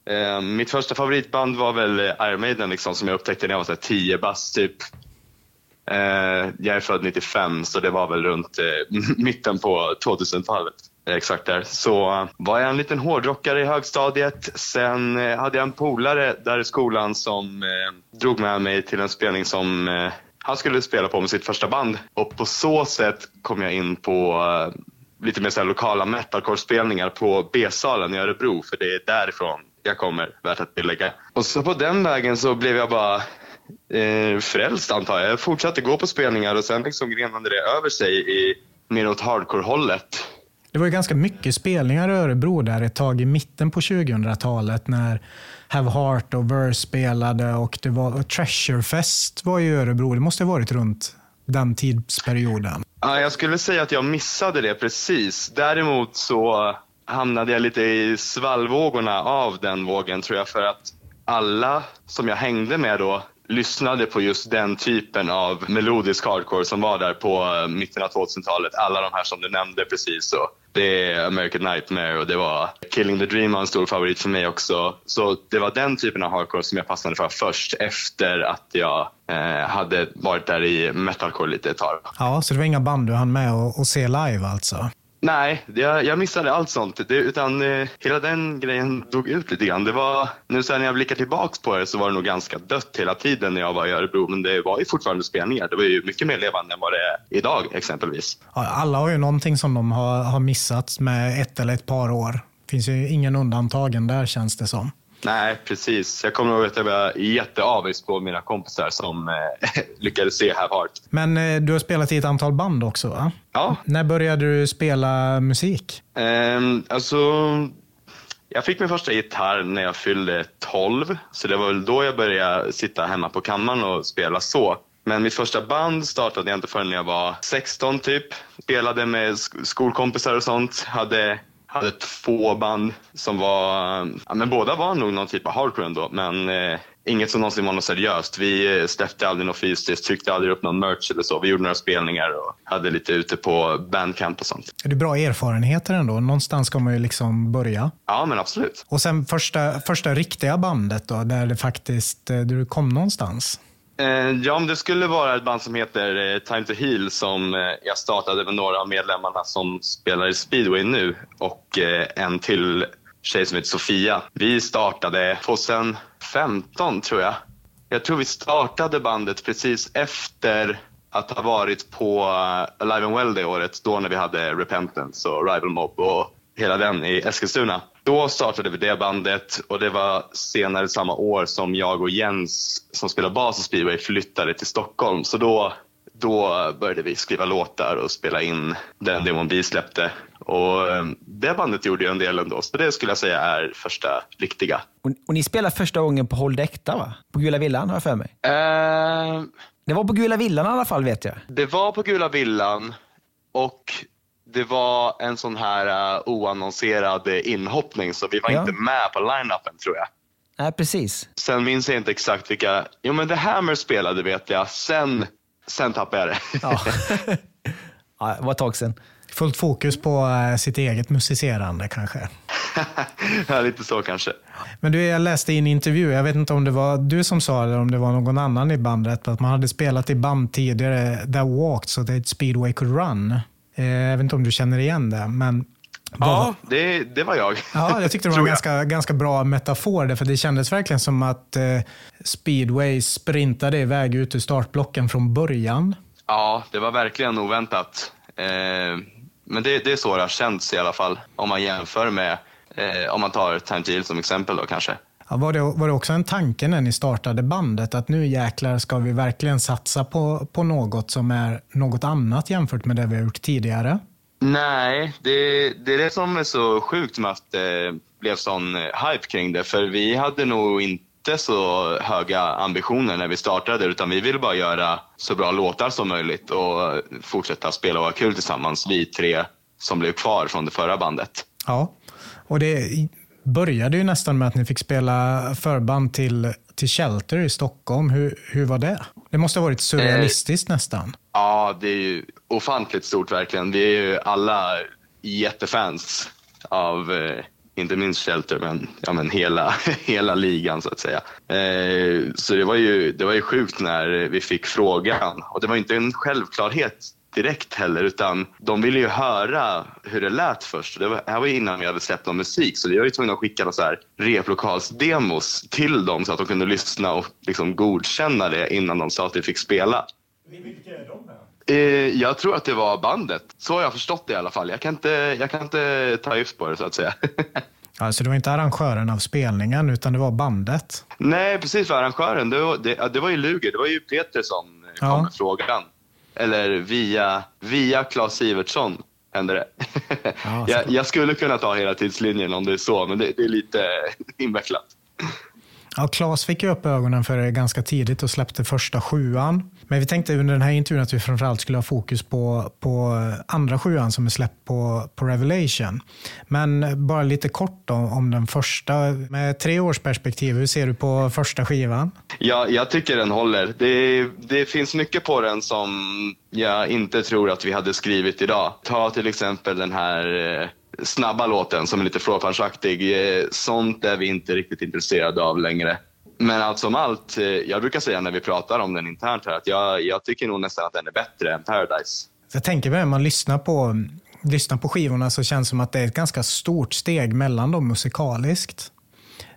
Speaker 6: eh, mitt första favoritband var väl Iron Maiden liksom, som jag upptäckte när jag var så här 10 bast typ. Eh, jag är född 95, så det var väl runt eh, mitten på 2000-talet. Exakt där. Så var jag en liten hårdrockare i högstadiet. Sen eh, hade jag en polare där i skolan som eh, drog med mig till en spelning som eh, han skulle spela på med sitt första band. Och på så sätt kom jag in på eh, lite mer så här lokala metalcore-spelningar på B-salen i Örebro, för det är därifrån jag kommer, värt att tillägga. Och så på den vägen så blev jag bara eh, frälst antar jag. Jag fortsatte gå på spelningar och sen liksom grenade det över sig i mer åt hardcore-hållet.
Speaker 1: Det var ju ganska mycket spelningar i Örebro där ett tag i mitten på 2000-talet när Have Heart och Verse spelade och det var och Treasure Fest var i Örebro. Det måste ha varit runt den tidsperioden.
Speaker 6: Ja, jag skulle säga att jag missade det precis. Däremot så hamnade jag lite i svallvågorna av den vågen tror jag för att alla som jag hängde med då lyssnade på just den typen av melodisk hardcore som var där på eh, mitten av 2000-talet. Alla de här som du nämnde precis. och det är American Nightmare och det var Killing the Dream var en stor favorit för mig också. Så det var den typen av hardcore som jag fastnade för först efter att jag eh, hade varit där i metalcore lite ett tag.
Speaker 1: Ja, så det var inga band du hann med att att se live alltså?
Speaker 6: Nej, jag, jag missade allt sånt. Det, utan eh, hela den grejen dog ut lite grann. Det var, nu sen när jag blickar tillbaks på det så var det nog ganska dött hela tiden när jag var i Örebro. Men det var ju fortfarande spelningar. Det var ju mycket mer levande än vad det är idag exempelvis.
Speaker 1: Ja, Alla har ju någonting som de har, har missat med ett eller ett par år. Det finns ju ingen undantagen där känns det som.
Speaker 6: Nej, precis. Jag kommer ihåg att jag var jätteavis på mina kompisar som eh, lyckades se Have Heart.
Speaker 1: Men eh, du har spelat i ett antal band också va?
Speaker 6: Ja,
Speaker 1: När började du spela musik?
Speaker 6: Ehm, alltså, jag fick min första gitarr när jag fyllde 12, så det var väl då jag började sitta hemma på kammaren och spela så. Men mitt första band startade jag inte förrän jag var 16 typ. Spelade med sk- skolkompisar och sånt. Hade, hade två band som var, ja men båda var nog någon typ av hardcore ändå, men eh, inget som någonsin var något seriöst. Vi eh, släppte aldrig något fysiskt, tryckte aldrig upp någon merch eller så. Vi gjorde några spelningar och hade lite ute på bandcamp och sånt.
Speaker 1: Är det bra erfarenheter ändå? Någonstans ska man ju liksom börja.
Speaker 6: Ja, men absolut.
Speaker 1: Och sen första, första riktiga bandet då, där det faktiskt, eh, du kom någonstans.
Speaker 6: Eh, ja, om det skulle vara ett band som heter eh, Time to Heal som eh, jag startade med några av medlemmarna som spelar i speedway nu och en till tjej som heter Sofia. Vi startade 2015 tror jag. Jag tror vi startade bandet precis efter att ha varit på Alive and Well det året, då när vi hade Repentance och Rival Mob och hela den i Eskilstuna. Då startade vi det bandet och det var senare samma år som jag och Jens som spelar bas i speedway flyttade till Stockholm. Så då, då började vi skriva låtar och spela in den demon vi släppte. Och eh, det bandet gjorde jag en del ändå, så det skulle jag säga är första riktiga.
Speaker 2: Och, och ni spelade första gången på Håll Äkta, va? På Gula Villan, har jag för mig.
Speaker 6: Eh,
Speaker 2: Det var på Gula Villan i alla fall, vet jag.
Speaker 6: Det var på Gula Villan och det var en sån här uh, oannonserad inhoppning så vi var
Speaker 2: Ja.
Speaker 6: inte med på line-upen tror jag.
Speaker 2: Nej, precis.
Speaker 6: Sen minns jag inte exakt vilka, jo men The Hammer spelade vet jag, sen, sen tappade jag det.
Speaker 2: Ja. ja, det var ett tag sedan.
Speaker 1: Fullt fokus på eh, sitt eget musicerande kanske.
Speaker 6: ja, lite så kanske.
Speaker 1: Men du, jag läste i en intervju, jag vet inte om det var du som sa det eller om det var någon annan i bandet, att man hade spelat i band tidigare that walked so that speedway could run. Eh, Jag vet inte om du känner igen det, men
Speaker 6: Ja, det, det var jag.
Speaker 1: Ja, jag tyckte det var en ganska, ganska bra metafor där, för det kändes verkligen som att eh, speedway sprintade iväg ut ur startblocken från början.
Speaker 6: Ja, det var verkligen oväntat. Eh, men det, det är så det har känts i alla fall, om man jämför med, eh, om man tar Deal som exempel då kanske.
Speaker 1: Ja, var, det, var det också en tanke när ni startade bandet att nu jäklar ska vi verkligen satsa på, på något som är något annat jämfört med det vi har gjort tidigare?
Speaker 6: Nej, det, det är det som är så sjukt med att det blev sån eh, hype kring det. För vi hade nog inte så höga ambitioner när vi startade utan vi ville bara göra så bra låtar som möjligt och fortsätta spela och ha kul tillsammans, vi tre som blev kvar från det förra bandet.
Speaker 1: Ja, och det började ju nästan med att ni fick spela förband till, till Shelter i Stockholm. Hur, hur var det? Det måste ha varit surrealistiskt nästan.
Speaker 6: Ja, det är ju ofantligt stort verkligen. Vi är ju alla jättefans av, eh, inte minst Shelter, men, ja, men hela, hela ligan så att säga. Eh, så det var, ju, det var ju sjukt när vi fick frågan. Och det var inte en självklarhet direkt heller, utan de ville ju höra hur det lät först. Det var, det här var ju innan vi hade släppt någon musik, så vi var ju tvungna att skicka några så här replokalsdemos till dem så att de kunde lyssna och liksom godkänna det innan de sa att vi fick spela. Eh, jag tror att det var bandet. Så har jag förstått det i alla fall. Jag kan inte, jag kan inte ta gift på det så att säga.
Speaker 1: Alltså det var inte arrangören av spelningen utan det var bandet.
Speaker 6: Nej, precis för arrangören. Det var, det, ja, det var ju Luger. Det var ju Peter som kom
Speaker 1: Ja.
Speaker 6: med frågan. Eller via, via Claes Sivertsson hände det.
Speaker 1: Ja,
Speaker 6: jag, jag skulle kunna ta hela tidslinjen om det är så, men det, det är lite invecklat.
Speaker 1: Ja, Claes fick ju upp ögonen för det ganska tidigt och släppte första sjuan. Men vi tänkte under den här intervjun att vi framförallt skulle ha fokus på, på andra sjuan som är släppt på, på Revelation. Men bara lite kort om, om den första. Med tre års perspektiv, hur ser du på första skivan?
Speaker 6: Ja, jag tycker den håller. Det, det finns mycket på den som jag inte tror att vi hade skrivit idag. Ta till exempel den här eh, snabba låten som är lite flåpansaktig. Eh, sånt är vi inte riktigt intresserade av längre. Men allt som allt, eh, jag brukar säga när vi pratar om den internt här att jag, jag tycker nog nästan att den är bättre än Paradise.
Speaker 1: Jag tänker mig när man lyssnar på, lyssnar på skivorna så känns det som att det är ett ganska stort steg mellan dem musikaliskt.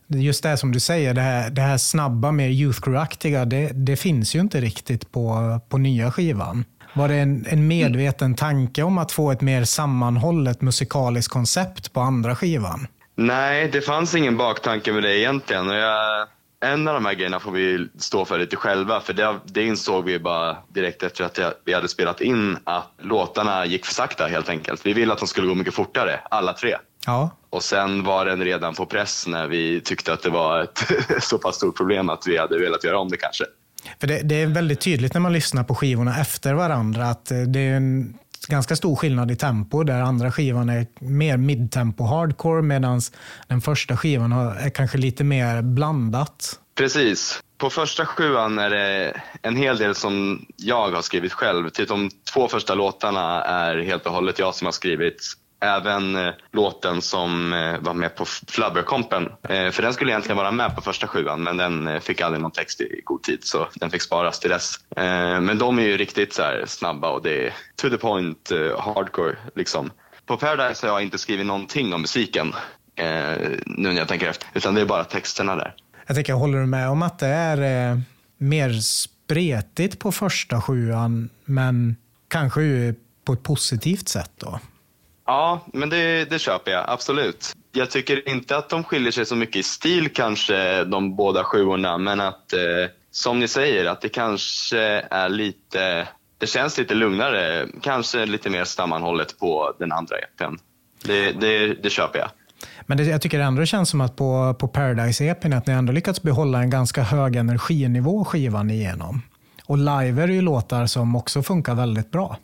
Speaker 1: Just det som du säger, det här, det här snabba, mer youth crew-aktiga, det, det finns ju inte riktigt på, på nya skivan. Var det en, en medveten tanke om att få ett mer sammanhållet musikaliskt koncept på andra skivan?
Speaker 6: Nej, det fanns ingen baktanke med det egentligen. Och jag, en av de här grejerna får vi stå för lite själva. För det, det insåg vi bara direkt efter att jag, vi hade spelat in att låtarna gick för sakta helt enkelt. Vi ville att de skulle gå mycket fortare, alla tre.
Speaker 1: Ja,
Speaker 6: Och sen var den redan på press när vi tyckte att det var ett så pass stort problem att vi hade velat göra om det kanske.
Speaker 1: För det, det är väldigt tydligt när man lyssnar på skivorna efter varandra att eh, det är en ganska stor skillnad i tempo där andra skivan är mer midtempo hardcore medan den första skivan är kanske lite mer blandat.
Speaker 6: Precis. På första sjuan är det en hel del som jag har skrivit själv. Typ de två första låtarna är helt och hållet jag som har skrivit. Även eh, låten som eh, var med på Flubberkompen. Eh, för den skulle egentligen vara med på första sjuan men den eh, fick aldrig någon text i god tid så den fick sparas till dess. Eh, men de är ju riktigt så här snabba och det är to the point eh, hardcore liksom. På Paradise har jag inte skrivit någonting om musiken eh, nu när jag tänker efter. Utan det är bara texterna där.
Speaker 1: Jag tänker, håller du med om att det är eh, mer spretigt på första sjuan men kanske på ett positivt sätt då?
Speaker 6: Ja, men det, det köper jag absolut. Jag tycker inte att de skiljer sig så mycket i stil kanske, de båda sjuorna, men att eh, som ni säger, att det kanske är lite, det känns lite lugnare, kanske lite mer sammanhållet på den andra EPn. Det, det, det köper jag.
Speaker 1: Men det, jag tycker ändå det känns som att på, på Paradise-EPn att ni ändå lyckats behålla en ganska hög energinivå skivan igenom. Och live är det ju låtar som också funkar väldigt bra.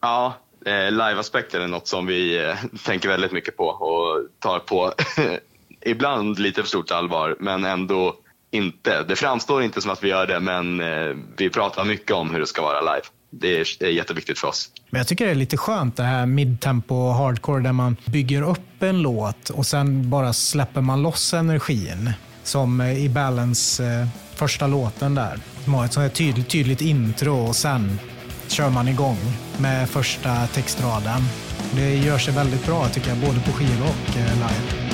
Speaker 6: Ja, eh, live-aspekten är något som vi eh, tänker väldigt mycket på och tar på ibland lite för stort allvar, men ändå inte. Det framstår inte som att vi gör det, men eh, vi pratar mycket om hur det ska vara live. Det är, det är jätteviktigt för oss.
Speaker 1: Men jag tycker det är lite skönt det här midtempo hardcore där man bygger upp en låt och sen bara släpper man loss energin. Som eh, i Balance eh, första låten där. Man har ett sånt här tydligt, tydligt intro och sen kör man igång med första textraden. Det gör sig väldigt bra tycker jag, både på skiva och eh, live.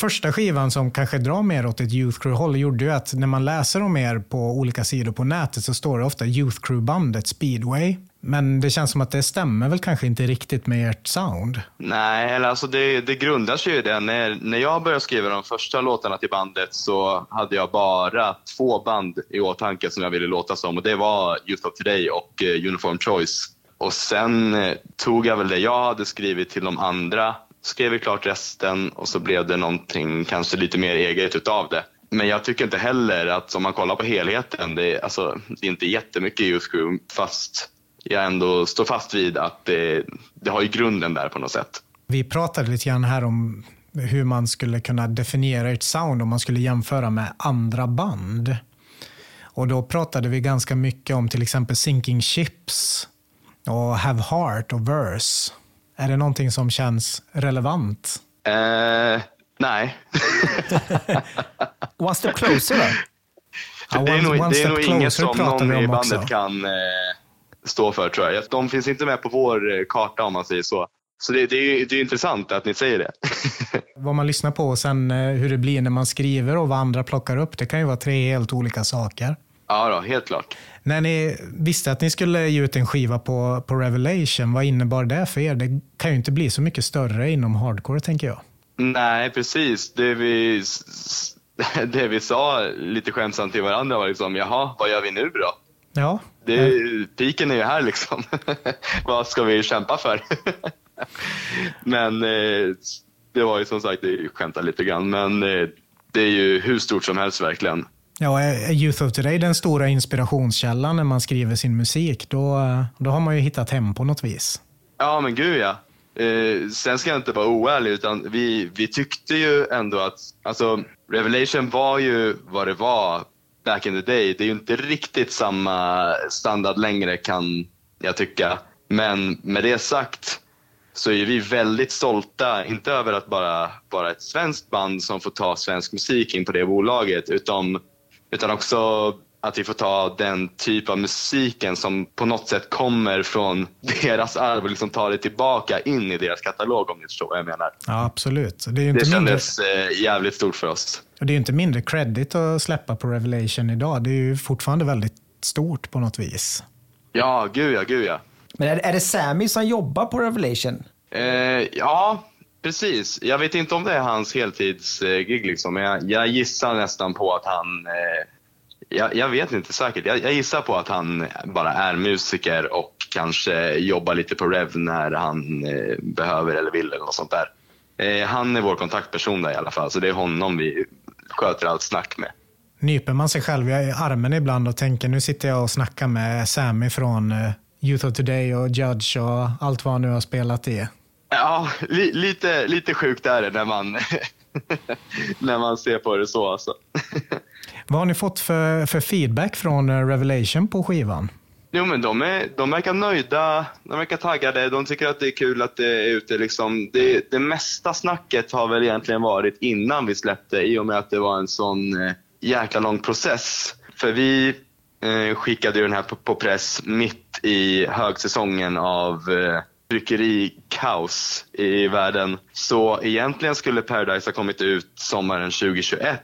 Speaker 1: Första skivan som kanske drar mer åt ett Youth Crew-håll gjorde ju att när man läser om er på olika sidor på nätet så står det ofta Youth Crew-bandet Speedway. Men det känns som att det stämmer väl kanske inte riktigt med ert sound.
Speaker 6: Nej, eller alltså det, det grundar sig i det. När, när jag började skriva de första låtarna till bandet så hade jag bara två band i åtanke som jag ville låta som och det var Youth of Today och eh, Uniform Choice. Och sen eh, tog jag väl det jag hade skrivit till de andra, skrev vi klart resten och så blev det någonting kanske lite mer eget utav det. Men jag tycker inte heller att om man kollar på helheten, det är, alltså, det är inte jättemycket Youth Crew fast jag ändå står fast vid att det, det har ju grunden där på något sätt.
Speaker 1: Vi pratade lite grann här om hur man skulle kunna definiera ert sound om man skulle jämföra med andra band. Och då pratade vi ganska mycket om till exempel Sinking Ships och Have Heart och Verse. Är det någonting som känns relevant?
Speaker 6: Eh, nej.
Speaker 2: One Step Closer då?
Speaker 1: Ja,
Speaker 6: det är nog, det är nog inget som någon i bandet
Speaker 1: också.
Speaker 6: kan eh, stå för tror jag. De finns inte med på vår eh, karta om man säger så. Så det, det, är, det är intressant att ni säger det.
Speaker 1: Vad man lyssnar på och sen eh, hur det blir när man skriver och vad andra plockar upp. Det kan ju vara tre helt olika saker.
Speaker 6: ja, då, helt klart.
Speaker 1: När ni visste att ni skulle ge ut en skiva på, på Revelation, vad innebar det för er? Det kan ju inte bli så mycket större inom hardcore, tänker jag.
Speaker 6: Nej, precis. Det vi, det vi sa lite skämtsamt till varandra var liksom, jaha, vad gör vi nu då?
Speaker 1: Ja,
Speaker 6: Det, piken är ju här liksom. vad ska vi kämpa för? men eh, det var ju som sagt, det skämtar lite grann, men eh, det är ju hur stort som helst verkligen.
Speaker 1: Ja, är Youth of Today den stora inspirationskällan när man skriver sin musik, då, då har man ju hittat hem på något vis.
Speaker 6: Ja, men gud ja. Eh, sen ska jag inte vara oärlig, utan vi, vi tyckte ju ändå att alltså, Revelation var ju vad det var back in the day. Det är ju inte riktigt samma standard längre kan jag tycka. Men med det sagt så är vi väldigt stolta, inte över att bara vara ett svenskt band som får ta svensk musik in på det bolaget, utan, utan också att vi får ta den typ av musiken som på något sätt kommer från deras arv och liksom ta det tillbaka in i deras katalog om ni förstår vad jag menar.
Speaker 1: Ja, absolut. Det är ju
Speaker 6: Det
Speaker 1: inte, mindre,
Speaker 6: kändes eh, jävligt stort för oss.
Speaker 1: och det är ju inte mindre credit att släppa på Revelation idag. Det är ju fortfarande väldigt stort på något vis.
Speaker 6: Ja, gud ja, gud ja.
Speaker 2: Men är, är det Sammy som jobbar på Revelation?
Speaker 6: Eh, ja, precis. Jag vet inte om det är hans heltidsgig, liksom, men jag, jag gissar nästan på att han... Eh, jag, jag vet inte säkert. Jag, jag gissar på att han bara är musiker och kanske jobbar lite på Rev när han eh, behöver eller vill eller något sånt där. Eh, han är vår kontaktperson där i alla fall, så det är honom vi sköter allt snack med.
Speaker 1: Nyper man sig själv i armen ibland och tänker nu sitter jag och snackar med Sammy från eh, Youth of Today och Judge och allt vad han nu har spelat i.
Speaker 6: Ja, li, lite, lite sjukt är det när man, när man ser på det så. Alltså.
Speaker 1: Vad har ni fått för, för feedback från eh, Revelation på skivan?
Speaker 6: Jo, men de, är, de verkar nöjda, de verkar taggade, de tycker att det är kul att det är ute. Liksom. Det, det mesta snacket har väl egentligen varit innan vi släppte i och med att det var en sån eh, jäkla lång process. För vi eh, skickade ju den här på, på press mitt i högsäsongen av eh, tryckerikaos i världen. Så egentligen skulle Paradise ha kommit ut sommaren 2021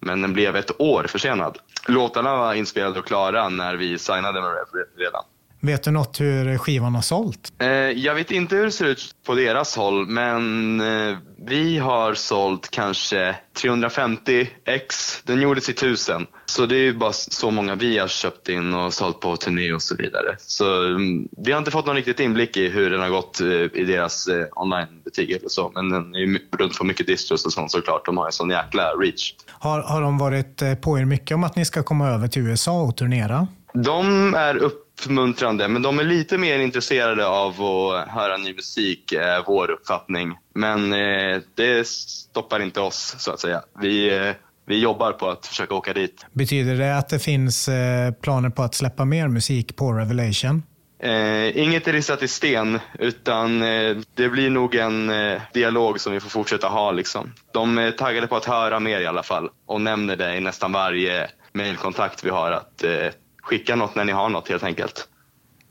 Speaker 6: men den blev ett år försenad. Låtarna var inspelade och klara när vi signade med Rev redan.
Speaker 1: Vet du något hur skivan har sålt?
Speaker 6: Eh, jag vet inte hur det ser ut på deras håll, men eh, vi har sålt kanske 350 ex. Den gjordes i tusen. Så det är ju bara så många vi har köpt in och sålt på turné och så vidare. Så mm, vi har inte fått någon riktigt inblick i hur den har gått eh, i deras eh, onlinebutiker eller så. Men den är ju runt på mycket distros och sånt såklart. De har en sån jäkla reach.
Speaker 1: Har, har de varit eh, på er mycket om att ni ska komma över till USA och turnera?
Speaker 6: De är uppmuntrande, men de är lite mer intresserade av att höra ny musik, är vår uppfattning. Men eh, det stoppar inte oss, så att säga. Vi, eh, vi jobbar på att försöka åka dit.
Speaker 1: Betyder det att det finns eh, planer på att släppa mer musik på Revelation?
Speaker 6: Eh, inget är ristat i sten, utan eh, det blir nog en eh, dialog som vi får fortsätta ha. Liksom. De är taggade på att höra mer i alla fall och nämner det i nästan varje mejlkontakt vi har. Att eh, skicka något när ni har något helt enkelt.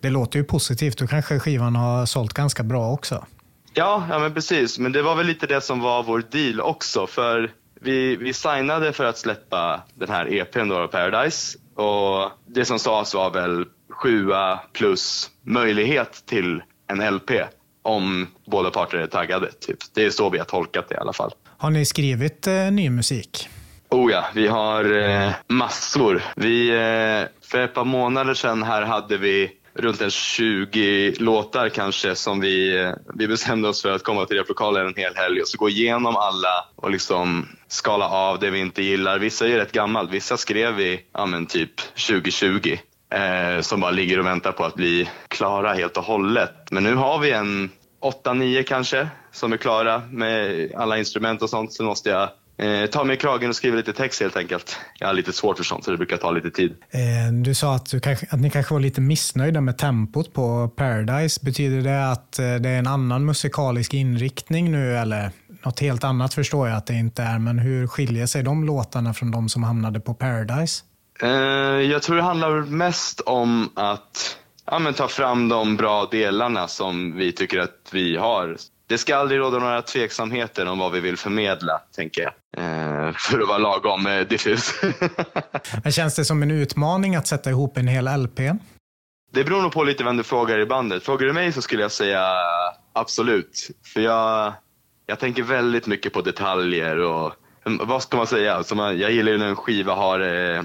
Speaker 1: Det låter ju positivt. Då kanske skivan har sålt ganska bra också.
Speaker 6: Ja, ja men precis. Men det var väl lite det som var vår deal också. För vi, vi signade för att släppa den här EPn då, Paradise. Och det som sades var väl sjua plus möjlighet till en LP. Om båda parter är taggade. Typ. Det är så vi har tolkat det i alla fall.
Speaker 1: Har ni skrivit eh, ny musik?
Speaker 6: Oh ja, vi har eh, massor. Vi, eh, för ett par månader sedan här hade vi runt en 20 låtar kanske som vi, eh, vi bestämde oss för att komma till replokalen en hel helg och så gå igenom alla och liksom skala av det vi inte gillar. Vissa är ju rätt gammalt, vissa skrev vi ja, men typ 2020 eh, som bara ligger och väntar på att bli klara helt och hållet. Men nu har vi en 8-9 kanske som är klara med alla instrument och sånt. Så måste jag eh, ta mig i kragen och skriva lite text helt enkelt. Jag har lite svårt för sånt så det brukar ta lite tid.
Speaker 1: Eh, du sa att, du kanske, att ni kanske var lite missnöjda med tempot på Paradise. Betyder det att eh, det är en annan musikalisk inriktning nu eller något helt annat förstår jag att det inte är. Men hur skiljer sig de låtarna från de som hamnade på Paradise?
Speaker 6: Eh, jag tror det handlar mest om att ja, men ta fram de bra delarna som vi tycker att vi har. Det ska aldrig råda några tveksamheter om vad vi vill förmedla, tänker jag. Eh, för att vara lagom eh, diffus.
Speaker 1: Men känns det som en utmaning att sätta ihop en hel LP?
Speaker 6: Det beror nog på lite vem du frågar i bandet. Frågar du mig så skulle jag säga absolut. För jag, jag tänker väldigt mycket på detaljer och vad ska man säga? Alltså man, jag gillar ju när en skiva har... Eh,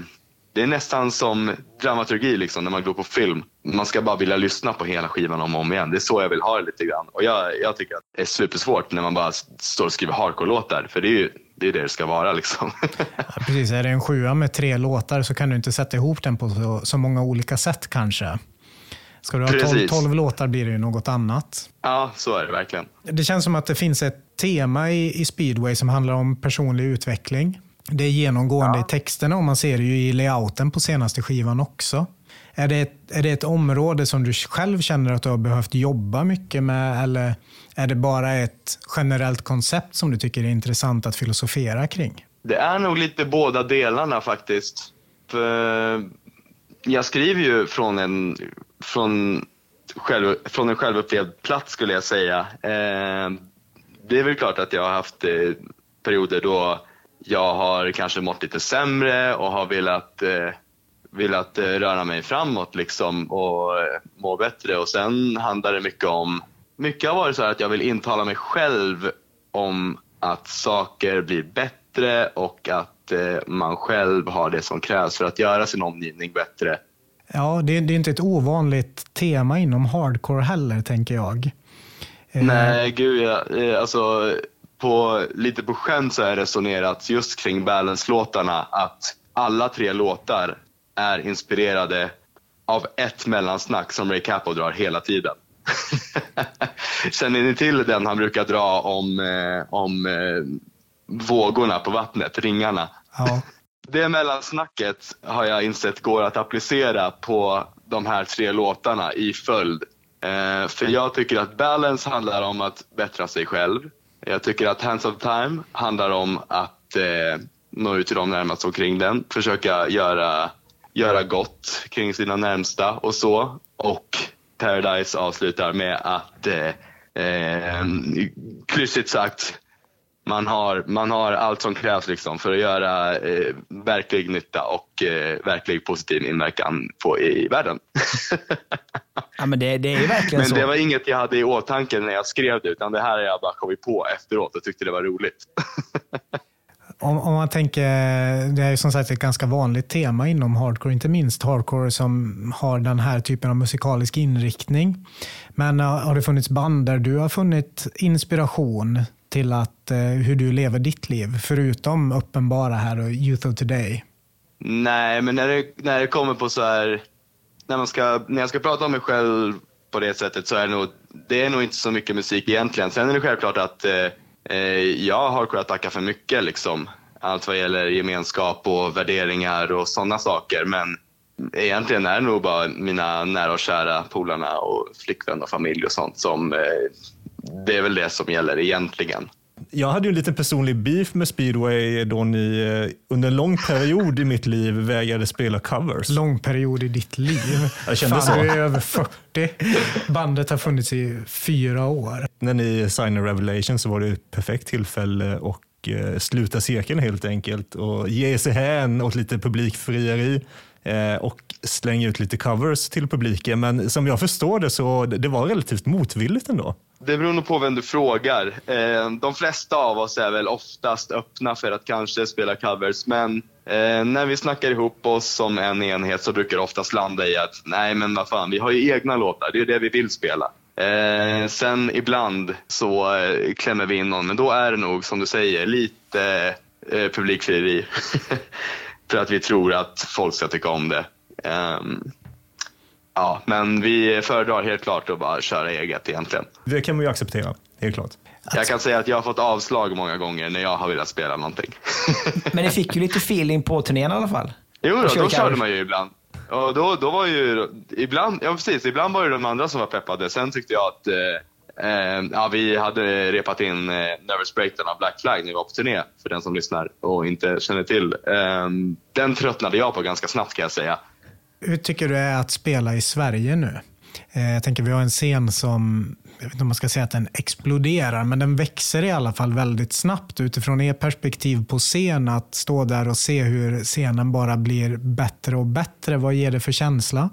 Speaker 6: det är nästan som dramaturgi liksom, när man går på film. Man ska bara vilja lyssna på hela skivan om och om igen. Det är så jag vill ha det lite grann. Och jag, jag tycker att det är supersvårt när man bara står och skriver hardcore-låtar. För det är ju det, är det det ska vara liksom.
Speaker 1: Ja, precis, är det en sjua med tre låtar så kan du inte sätta ihop den på så, så många olika sätt kanske. Ska du ha tolv, tolv låtar blir det ju något annat.
Speaker 6: ja, så är det verkligen.
Speaker 1: Det känns som att det finns ett tema i, i speedway som handlar om personlig utveckling. Det är genomgående i texterna och man ser det ju i layouten på senaste skivan också. Är det, ett, är det ett område som du själv känner att du har behövt jobba mycket med eller är det bara ett generellt koncept som du tycker är intressant att filosofera kring?
Speaker 6: Det är nog lite båda delarna faktiskt. För jag skriver ju från en, från, själv, från en självupplevd plats skulle jag säga. Eh, det är väl klart att jag har haft eh, perioder då jag har kanske mått lite sämre och har velat, eh, velat eh, röra mig framåt liksom och eh, må bättre. Och sen handlar det mycket om, mycket har varit så här att jag vill intala mig själv om att saker blir bättre och att eh, man själv har det som krävs för att göra sin omgivning bättre.
Speaker 1: Ja, det, det är inte ett ovanligt tema inom hardcore heller, tänker jag. Eh,
Speaker 6: Nej, gud ja. Eh, Alltså, på, lite på skämt så har jag resonerat just kring Balance-låtarna att alla tre låtar är inspirerade av ett mellansnack som Ray Capo drar hela tiden. Känner ni till den han brukar dra om, eh, om eh, vågorna på vattnet, ringarna?
Speaker 1: Ja.
Speaker 6: Det mellansnacket har jag insett går att applicera på de här tre låtarna i följd. Eh, för jag tycker att Balance handlar om att bättra sig själv. Jag tycker att Hands of Time handlar om att eh, nå ut till de närmast omkring den. Försöka göra, göra gott kring sina närmsta och så. Och Paradise avslutar med att, eh, eh, klyschigt sagt, man har, man har allt som krävs liksom för att göra eh, verklig nytta och eh, verklig positiv inverkan på, i världen.
Speaker 2: Ja, men det, det är verkligen
Speaker 6: Men
Speaker 2: så.
Speaker 6: det var inget jag hade i åtanke när jag skrev det, utan det här har jag bara kommit på efteråt och tyckte det var roligt.
Speaker 1: Om, om man tänker, det är ju som sagt ett ganska vanligt tema inom hardcore, inte minst hardcore som har den här typen av musikalisk inriktning. Men uh, har det funnits band där du har funnit inspiration till att, eh, hur du lever ditt liv, förutom uppenbara här och Youth of Today?
Speaker 6: Nej, men när det, när det kommer på så här, när, man ska, när jag ska prata om mig själv på det sättet så är det nog, det är nog inte så mycket musik egentligen. Sen är det självklart att eh, eh jag har kunnat tacka för mycket liksom. Allt vad gäller gemenskap och värderingar och sådana saker. Men egentligen är det nog bara mina nära och kära polarna och flickvän och familj och sånt som, eh, det är väl det som gäller egentligen.
Speaker 3: Jag hade ju en liten personlig beef med speedway då ni eh, under en lång period i mitt liv vägrade spela covers.
Speaker 1: Lång period i ditt liv.
Speaker 3: Jag kände
Speaker 1: Fan,
Speaker 3: så.
Speaker 1: du är över 40. Bandet har funnits i fyra år.
Speaker 3: När ni signade Revelation så var det ett perfekt tillfälle att eh, sluta cirkeln helt enkelt och ge sig hän åt lite publikfrieri Eh, och slänga ut lite covers till publiken. Men som jag förstår det så det var relativt motvilligt ändå.
Speaker 6: Det beror nog på vem du frågar. Eh, de flesta av oss är väl oftast öppna för att kanske spela covers, men eh, när vi snackar ihop oss som en enhet så brukar det oftast landa i att nej men vad fan, vi har ju egna låtar, det är det vi vill spela. Eh, sen ibland så eh, klämmer vi in någon, men då är det nog som du säger lite eh, publikfrieri. för att vi tror att folk ska tycka om det. Ehm, ja, men vi föredrar helt klart att bara köra eget egentligen.
Speaker 3: Det kan man ju acceptera, helt klart.
Speaker 6: Jag kan säga att jag har fått avslag många gånger när jag har velat spela någonting.
Speaker 2: Men ni fick ju lite feeling på turnén i alla fall.
Speaker 6: jo, då, då körde man ju ibland. Och då, då var ju, ibland, ja precis, ibland var det de andra som var peppade. Sen tyckte jag att eh, eh, ja, vi hade repat in eh, Nervous Breakdown av Black Flag när vi var på turné, för den som lyssnar och inte känner till. Eh, den tröttnade jag på ganska snabbt kan jag säga.
Speaker 1: Hur tycker du det är att spela i Sverige nu? Eh, Jag tänker vi har en scen som, jag vet inte om man ska säga att den exploderar, men den växer i alla fall väldigt snabbt utifrån er perspektiv på scen. Att stå där och se hur scenen bara blir bättre och bättre. Vad ger det för känsla?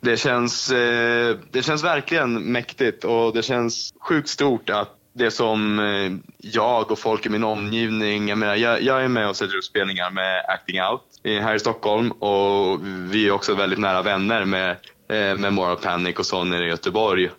Speaker 6: Det känns, eh, det känns verkligen mäktigt och det känns sjukt stort att det som eh, jag och folk i min omgivning, jag, menar, jag, jag är med och sätter upp spelningar med Acting Out här i Stockholm och vi är också väldigt nära vänner med, eh, med Moral Panic och så nere i Göteborg.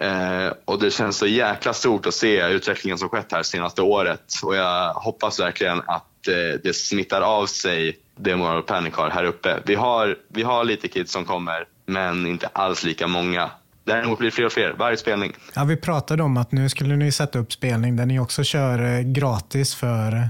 Speaker 6: Eh, och det känns så jäkla stort att se utvecklingen som skett här senaste året och jag hoppas verkligen att eh, det smittar av sig det Moral Panic har här uppe. Vi har, vi har lite kids som kommer, men inte alls lika många. Däremot blir det fler och fler varje spelning.
Speaker 1: Ja, vi pratade om att nu skulle ni sätta upp spelning där ni också kör eh, gratis för eh,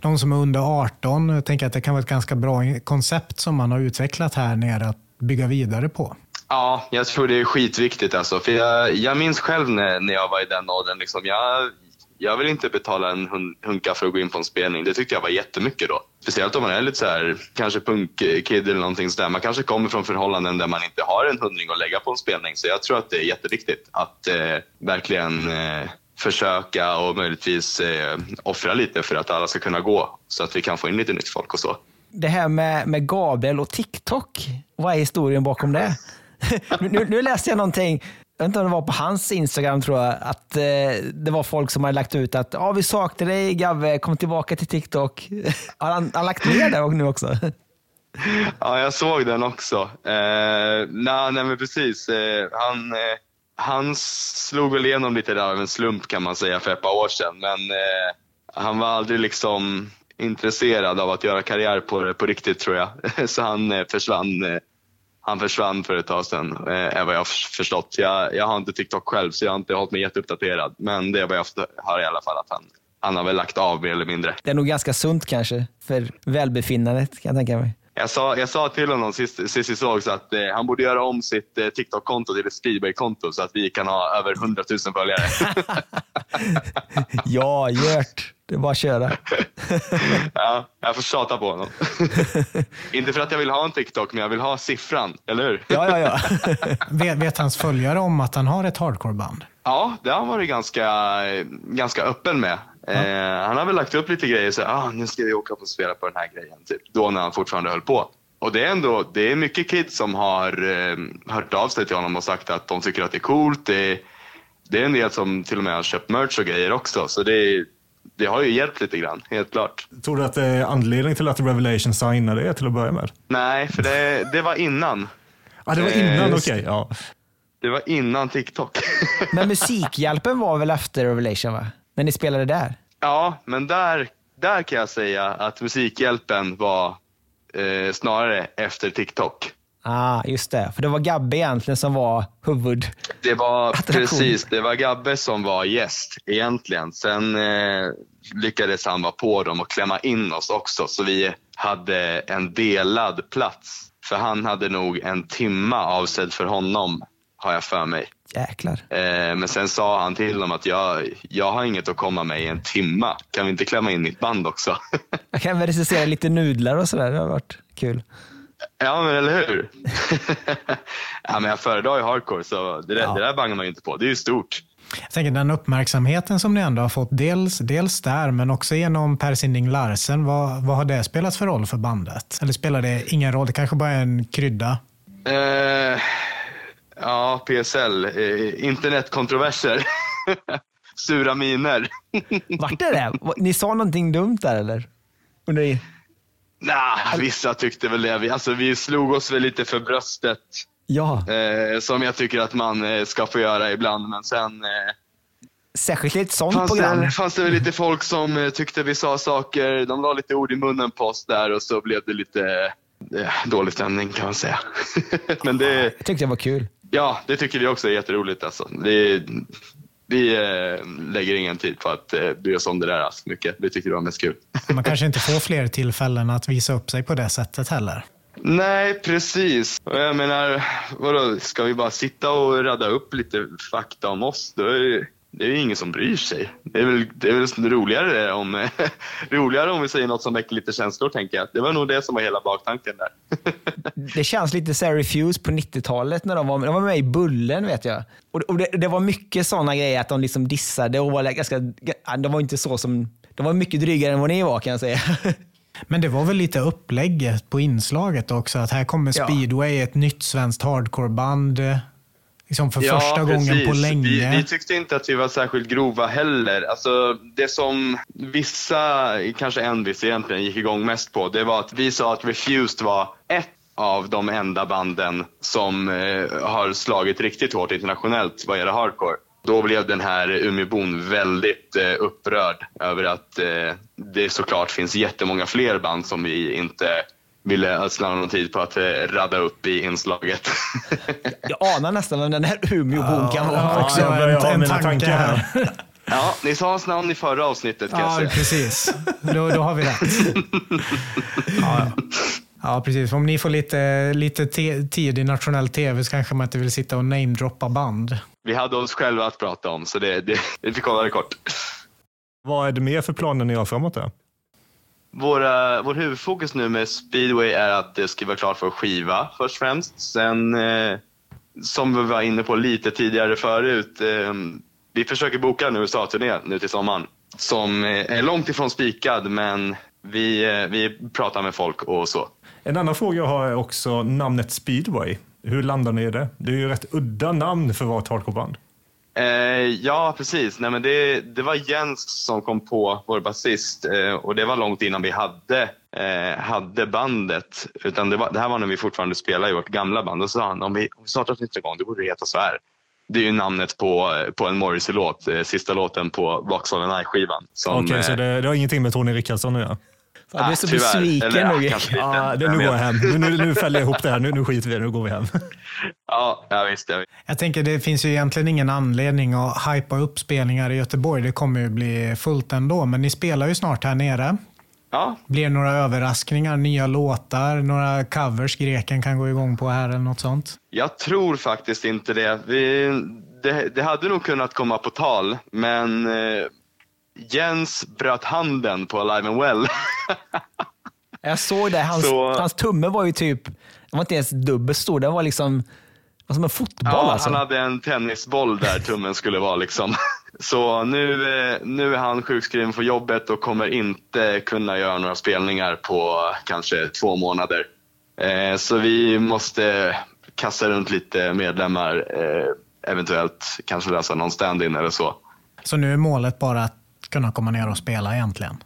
Speaker 1: de som är under 18. Jag tänker att det kan vara ett ganska bra koncept som man har utvecklat här nere. Att bygga vidare på.
Speaker 6: Ja, jag tror det är skitviktigt alltså. För jag, jag minns själv när, när jag var i den åldern. Liksom, jag, jag vill inte betala en hun, hunka för att gå in på en spelning. Det tyckte jag var jättemycket då. Speciellt om man är lite så här, kanske punkkid eller någonting sådär. Man kanske kommer från förhållanden där man inte har en hundring att lägga på en spelning. Så jag tror att det är jätteviktigt att eh, verkligen eh, försöka och möjligtvis eh, offra lite för att alla ska kunna gå. Så att vi kan få in lite nytt folk och så.
Speaker 2: Det här med, med Gabriel och TikTok, vad är historien bakom det? nu, nu läste jag någonting, jag vet inte om det var på hans Instagram tror jag, att eh, det var folk som hade lagt ut att ah, vi saknar dig Gabbe, kom tillbaka till TikTok. Har han, han lagt ner det nu också?
Speaker 6: Ja, jag såg den också. Eh, nej, nej, men precis. Eh, han, eh, han slog väl igenom lite där av en slump kan man säga för ett par år sedan. Men eh, han var aldrig liksom intresserad av att göra karriär på det på riktigt tror jag. Så han eh, försvann. Eh, han försvann för ett tag sedan, eh, är vad jag har förstått. Jag, jag har inte TikTok själv så jag har inte hållit mig jätteuppdaterad. Men det är vad jag har i alla fall att han, han har väl lagt av mer eller mindre.
Speaker 2: Det är nog ganska sunt kanske, för välbefinnandet kan jag tänka mig.
Speaker 6: Jag sa, jag sa till honom sist, sist vi sågs att eh, han borde göra om sitt eh, TikTok-konto till ett Speedway-konto så att vi kan ha över 100 000 följare.
Speaker 2: ja, gjort. Det är bara att köra.
Speaker 6: ja, jag får tjata på honom. Inte för att jag vill ha en TikTok, men jag vill ha siffran, eller hur?
Speaker 2: ja, ja, ja.
Speaker 1: vet, vet hans följare om att han har ett hardcore-band?
Speaker 6: Ja, det har han varit ganska, ganska öppen med. Eh, han har väl lagt upp lite grejer, så ah, nu ska vi åka och spela på den här grejen. Typ. Då när han fortfarande höll på. Och det är ändå det är mycket kids som har eh, hört av sig till honom och sagt att de tycker att det är coolt. Det är, det är en del som till och med har köpt merch och grejer också. Så det, det har ju hjälpt lite grann, helt klart.
Speaker 3: Tror du att det är anledning till att Revelation signade det till att börja med?
Speaker 6: Nej, för det, det var innan.
Speaker 3: Ja, ah, det var innan, eh, okej. Okay, ja.
Speaker 6: Det var innan TikTok.
Speaker 2: Men Musikhjälpen var väl efter Revelation, va? När ni spelade där?
Speaker 6: Ja, men där, där kan jag säga att Musikhjälpen var eh, snarare efter TikTok.
Speaker 2: Ah, just det. För det var Gabbe egentligen som var huvud...
Speaker 6: Det var precis, det var Gabbe som var gäst egentligen. Sen eh, lyckades han vara på dem och klämma in oss också så vi hade en delad plats. För han hade nog en timma avsedd för honom, har jag för mig.
Speaker 2: Jäklar.
Speaker 6: Eh, men sen sa han till dem att jag, jag har inget att komma med i en timma. Kan vi inte klämma in mitt band också?
Speaker 2: jag kan väl recensera lite nudlar och sådär. Det har varit kul.
Speaker 6: Ja, men eller hur? ja, men jag föredrar ju hardcore, så det där, ja. det där bangar man ju inte på. Det är ju stort.
Speaker 1: Jag tänker den uppmärksamheten som ni ändå har fått, dels, dels där, men också genom Per Sinding Larsen. Vad, vad har det spelat för roll för bandet? Eller spelar det ingen roll? Det kanske bara är en krydda?
Speaker 6: Uh, ja, PSL. Uh, internetkontroverser. Sura miner.
Speaker 2: Vart är det? Ni sa någonting dumt där eller? Under...
Speaker 6: Nah, vissa tyckte väl det. Alltså, vi slog oss väl lite för bröstet.
Speaker 2: Ja.
Speaker 6: Eh, som jag tycker att man eh, ska få göra ibland. Men sen... Eh,
Speaker 2: Särskilt i ett sånt
Speaker 6: fanns
Speaker 2: program.
Speaker 6: Det, fanns det väl lite folk som eh, tyckte vi sa saker. De la lite ord i munnen på oss där och så blev det lite eh, dålig stämning kan man säga. men det...
Speaker 2: Jag tyckte det var kul.
Speaker 6: Ja, det tycker vi också är jätteroligt. Alltså. Det, vi eh, lägger ingen tid på att eh, bry oss om det där så mycket. Vi tycker det var mest kul.
Speaker 1: Man kanske inte får fler tillfällen att visa upp sig på det sättet heller.
Speaker 6: Nej, precis. Jag menar, vadå, ska vi bara sitta och radda upp lite fakta om oss? Då är det är ju ingen som bryr sig. Det är väl, det är väl roligare, om, roligare om vi säger något som väcker lite känslor, tänker jag. Det var nog det som var hela baktanken där.
Speaker 2: det känns lite så Refuse på 90-talet när de var, de var med i Bullen, vet jag. Och, och det, det, var mycket sådana grejer, att de liksom dissade och var ganska... De var inte så som... De var mycket drygare än vad ni var, kan jag säga.
Speaker 1: Men det var väl lite upplägget på inslaget också, att här kommer speedway, ja. ett nytt svenskt hardcoreband Liksom för ja, första precis. gången på länge.
Speaker 6: Vi, vi, tyckte inte att vi var särskilt grova heller. Alltså, det som vissa, kanske en viss egentligen, gick igång mest på, det var att vi sa att Refused var ett av de enda banden som eh, har slagit riktigt hårt internationellt vad gäller hardcore. Då blev den här Umeåbon väldigt eh, upprörd över att eh, det såklart finns jättemånga fler band som vi inte ville ödsla någon tid på att eh, radda upp i inslaget.
Speaker 2: jag anar nästan vem den här Umeåbon kan vara.
Speaker 1: Ja, också
Speaker 3: jag börjar mina tankar här.
Speaker 6: Ja, ni sa hans namn i förra avsnittet kan
Speaker 1: ja,
Speaker 6: jag säga.
Speaker 1: Precis, då, då har vi rätt. Ja, Ja, precis. Om ni får lite, lite te- tid i nationell tv så kanske man inte vill sitta och namedroppa band.
Speaker 6: Vi hade oss själva att prata om, så det, det, vi fick hålla det kort.
Speaker 3: Vad är det mer för planer ni har framåt? Där?
Speaker 6: Våra, vår huvudfokus nu med speedway är att det ska vara klart för skiva först och främst. Sen, eh, som vi var inne på lite tidigare förut, eh, vi försöker boka en USA-turné nu till sommaren. Som eh, är långt ifrån spikad, men vi, eh, vi pratar med folk och så.
Speaker 3: En annan fråga jag har är också namnet Speedway. Hur landar ni i det? Det är ju rätt udda namn för att vara ett hardcoreband.
Speaker 6: Eh, ja, precis. Nej, men det, det var Jens som kom på, vår basist, eh, och det var långt innan vi hade, eh, hade bandet. Utan det, var, det här var när vi fortfarande spelade i vårt gamla band. Och så sa han, om vi, om vi startar ett nytt gång, det borde heta så här. Det är ju namnet på, på en Morrissey-låt, eh, sista låten på Vauxhall som,
Speaker 3: Okej, så
Speaker 6: eh,
Speaker 3: det, det har ingenting med Tony Rickardsson att göra?
Speaker 2: Fan, jag är
Speaker 6: ah,
Speaker 2: så
Speaker 6: tyvärr.
Speaker 2: besviken
Speaker 6: Eller,
Speaker 2: nu.
Speaker 6: ja,
Speaker 3: nu
Speaker 6: Vem
Speaker 3: går jag hem. Nu, nu, nu fäller jag ihop det här. Nu, nu skiter vi det. Nu går vi hem.
Speaker 6: Ja, ja, visst. Ja, visst.
Speaker 1: Jag tänker det finns ju egentligen ingen anledning att hypa upp spelningar i Göteborg. Det kommer ju bli fullt ändå, men ni spelar ju snart här nere.
Speaker 6: Ja,
Speaker 1: Blir det några överraskningar, nya låtar, några covers greken kan gå igång på här eller något sånt?
Speaker 6: Jag tror faktiskt inte det. Vi, det. Det hade nog kunnat komma på tal, men eh, Jens bröt handen på Alive and Well.
Speaker 2: Jag såg det. Hans,
Speaker 6: Så-
Speaker 2: hans tumme var ju typ, den var inte ens dubbelt stor. Den var liksom var som en fotboll
Speaker 6: ja,
Speaker 2: alltså.
Speaker 6: Han hade en tennisboll där tummen skulle vara. liksom. Så nu, eh, nu är han sjukskriven på jobbet och kommer inte kunna göra några spelningar på kanske två månader. Eh, Så vi måste kasta runt lite medlemmar, eh, eventuellt kanske lösa någon stand-in eller så.
Speaker 1: Så nu är målet bara att kunna komma ner och spela egentligen?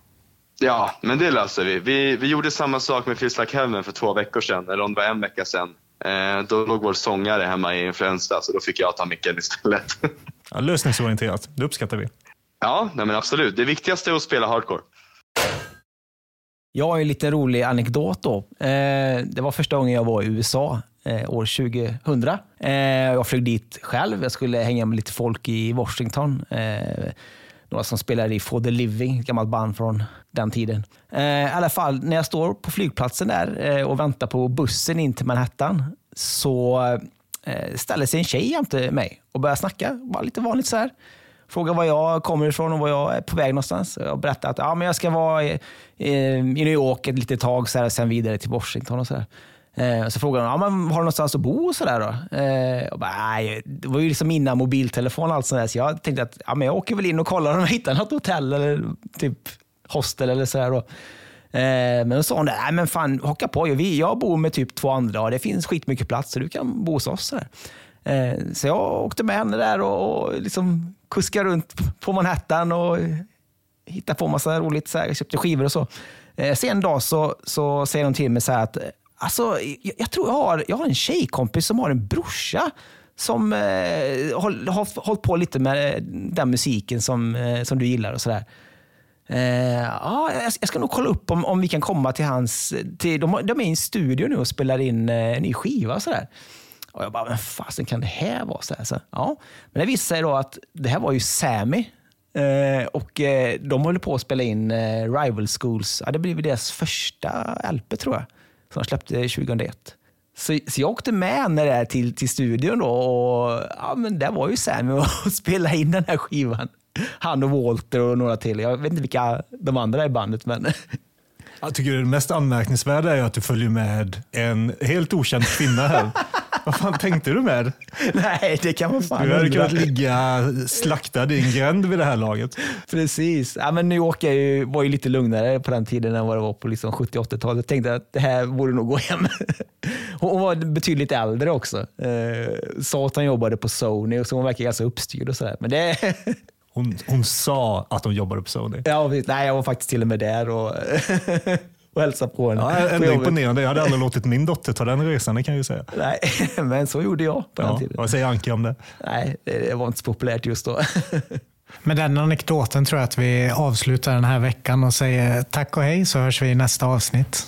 Speaker 6: Ja, men det löser vi. Vi, vi gjorde samma sak med Feels Like Heaven för två veckor sedan, eller om det var en vecka sedan. Eh, då låg vår sångare hemma i influensa, så då fick jag ta micken istället.
Speaker 3: Ja, lösningsorienterat. Det uppskattar vi.
Speaker 6: ja, nej men absolut. Det viktigaste är att spela hardcore.
Speaker 2: Jag har ju en lite rolig anekdot då. Eh, det var första gången jag var i USA eh, år 2000. Eh, jag flög dit själv. Jag skulle hänga med lite folk i Washington. Några som spelade i For the Living, ett gammalt band från den tiden. Eh, I alla fall, när jag står på flygplatsen där eh, och väntar på bussen in till Manhattan så eh, ställer sig en tjej jämte mig och börjar snacka. Bara lite vanligt så här. Frågar var jag kommer ifrån och var jag är på väg någonstans. Jag berättar att ja, men jag ska vara i, i, i New York ett litet tag så här, och sen vidare till Washington. och så här. Eh, så frågade hon, ja, men har du någonstans att bo? Och så där, då? Eh, och bara, nej, det var ju liksom innan mobiltelefon och allt sånt där, så jag tänkte att ja, men jag åker väl in och kollar om jag hittar något hotell eller typ hostel eller sådär. Eh, men då sa hon, nej men fan haka på, jag, jag bor med typ två andra och det finns skitmycket plats så du kan bo hos oss. Så, där. Eh, så jag åkte med henne där och, och liksom kuskade runt på Manhattan och hittade på massa roligt. Så här, jag köpte skivor och så. Eh, sen en dag så, så säger hon till mig så här att alltså, jag, jag tror jag har, jag har en tjejkompis som har en brorsa som eh, har, har hållit på lite med eh, den musiken som, eh, som du gillar och sådär. Eh, ja, jag, jag ska nog kolla upp om, om vi kan komma till hans... Till, de, de är i en studio nu och spelar in eh, en ny skiva. Och sådär. Och jag bara, men fasen kan det här vara? Så här, så, ja. Men det visade sig då att det här var ju Sammy. Eh, och eh, de håller på att spela in eh, Rival Schools. Ja, det blev deras första LP tror jag. Som de släppte 2001. Så, så jag åkte med henne där till, till studion då och ja, men där var ju Sammy och spelade in den här skivan. Han och Walter och några till. Jag vet inte vilka de andra är i bandet men
Speaker 3: Jag tycker det mest anmärkningsvärda är att du följer med en helt okänd kvinna här. Vad fan tänkte du med?
Speaker 2: nej, det kan man fan
Speaker 3: Du hade kunnat ligga slaktad i en gränd vid det här laget.
Speaker 2: Precis. Ja, men New York är ju, var ju lite lugnare på den tiden än vad det var på liksom 70-80-talet. Jag tänkte att det här borde nog gå hem. Hon var betydligt äldre också. Eh, sa att hon jobbade på Sony och så hon verkar ganska uppstyrd och sådär. Men det,
Speaker 3: Hon, hon sa att de jobbade på Sony.
Speaker 2: ja, nej, jag var faktiskt till och med där och, och hälsade på henne.
Speaker 3: Ja,
Speaker 2: på
Speaker 3: ändå imponerande. Jag hade aldrig låtit min dotter ta den resan, det kan jag ju säga.
Speaker 2: Nej, men så gjorde jag på den
Speaker 3: Ja,
Speaker 2: tiden.
Speaker 3: vad säger Anki om det?
Speaker 2: Nej, det var inte så populärt just då.
Speaker 1: Med den anekdoten tror jag att vi avslutar den här veckan och säger tack och hej så hörs vi i nästa avsnitt.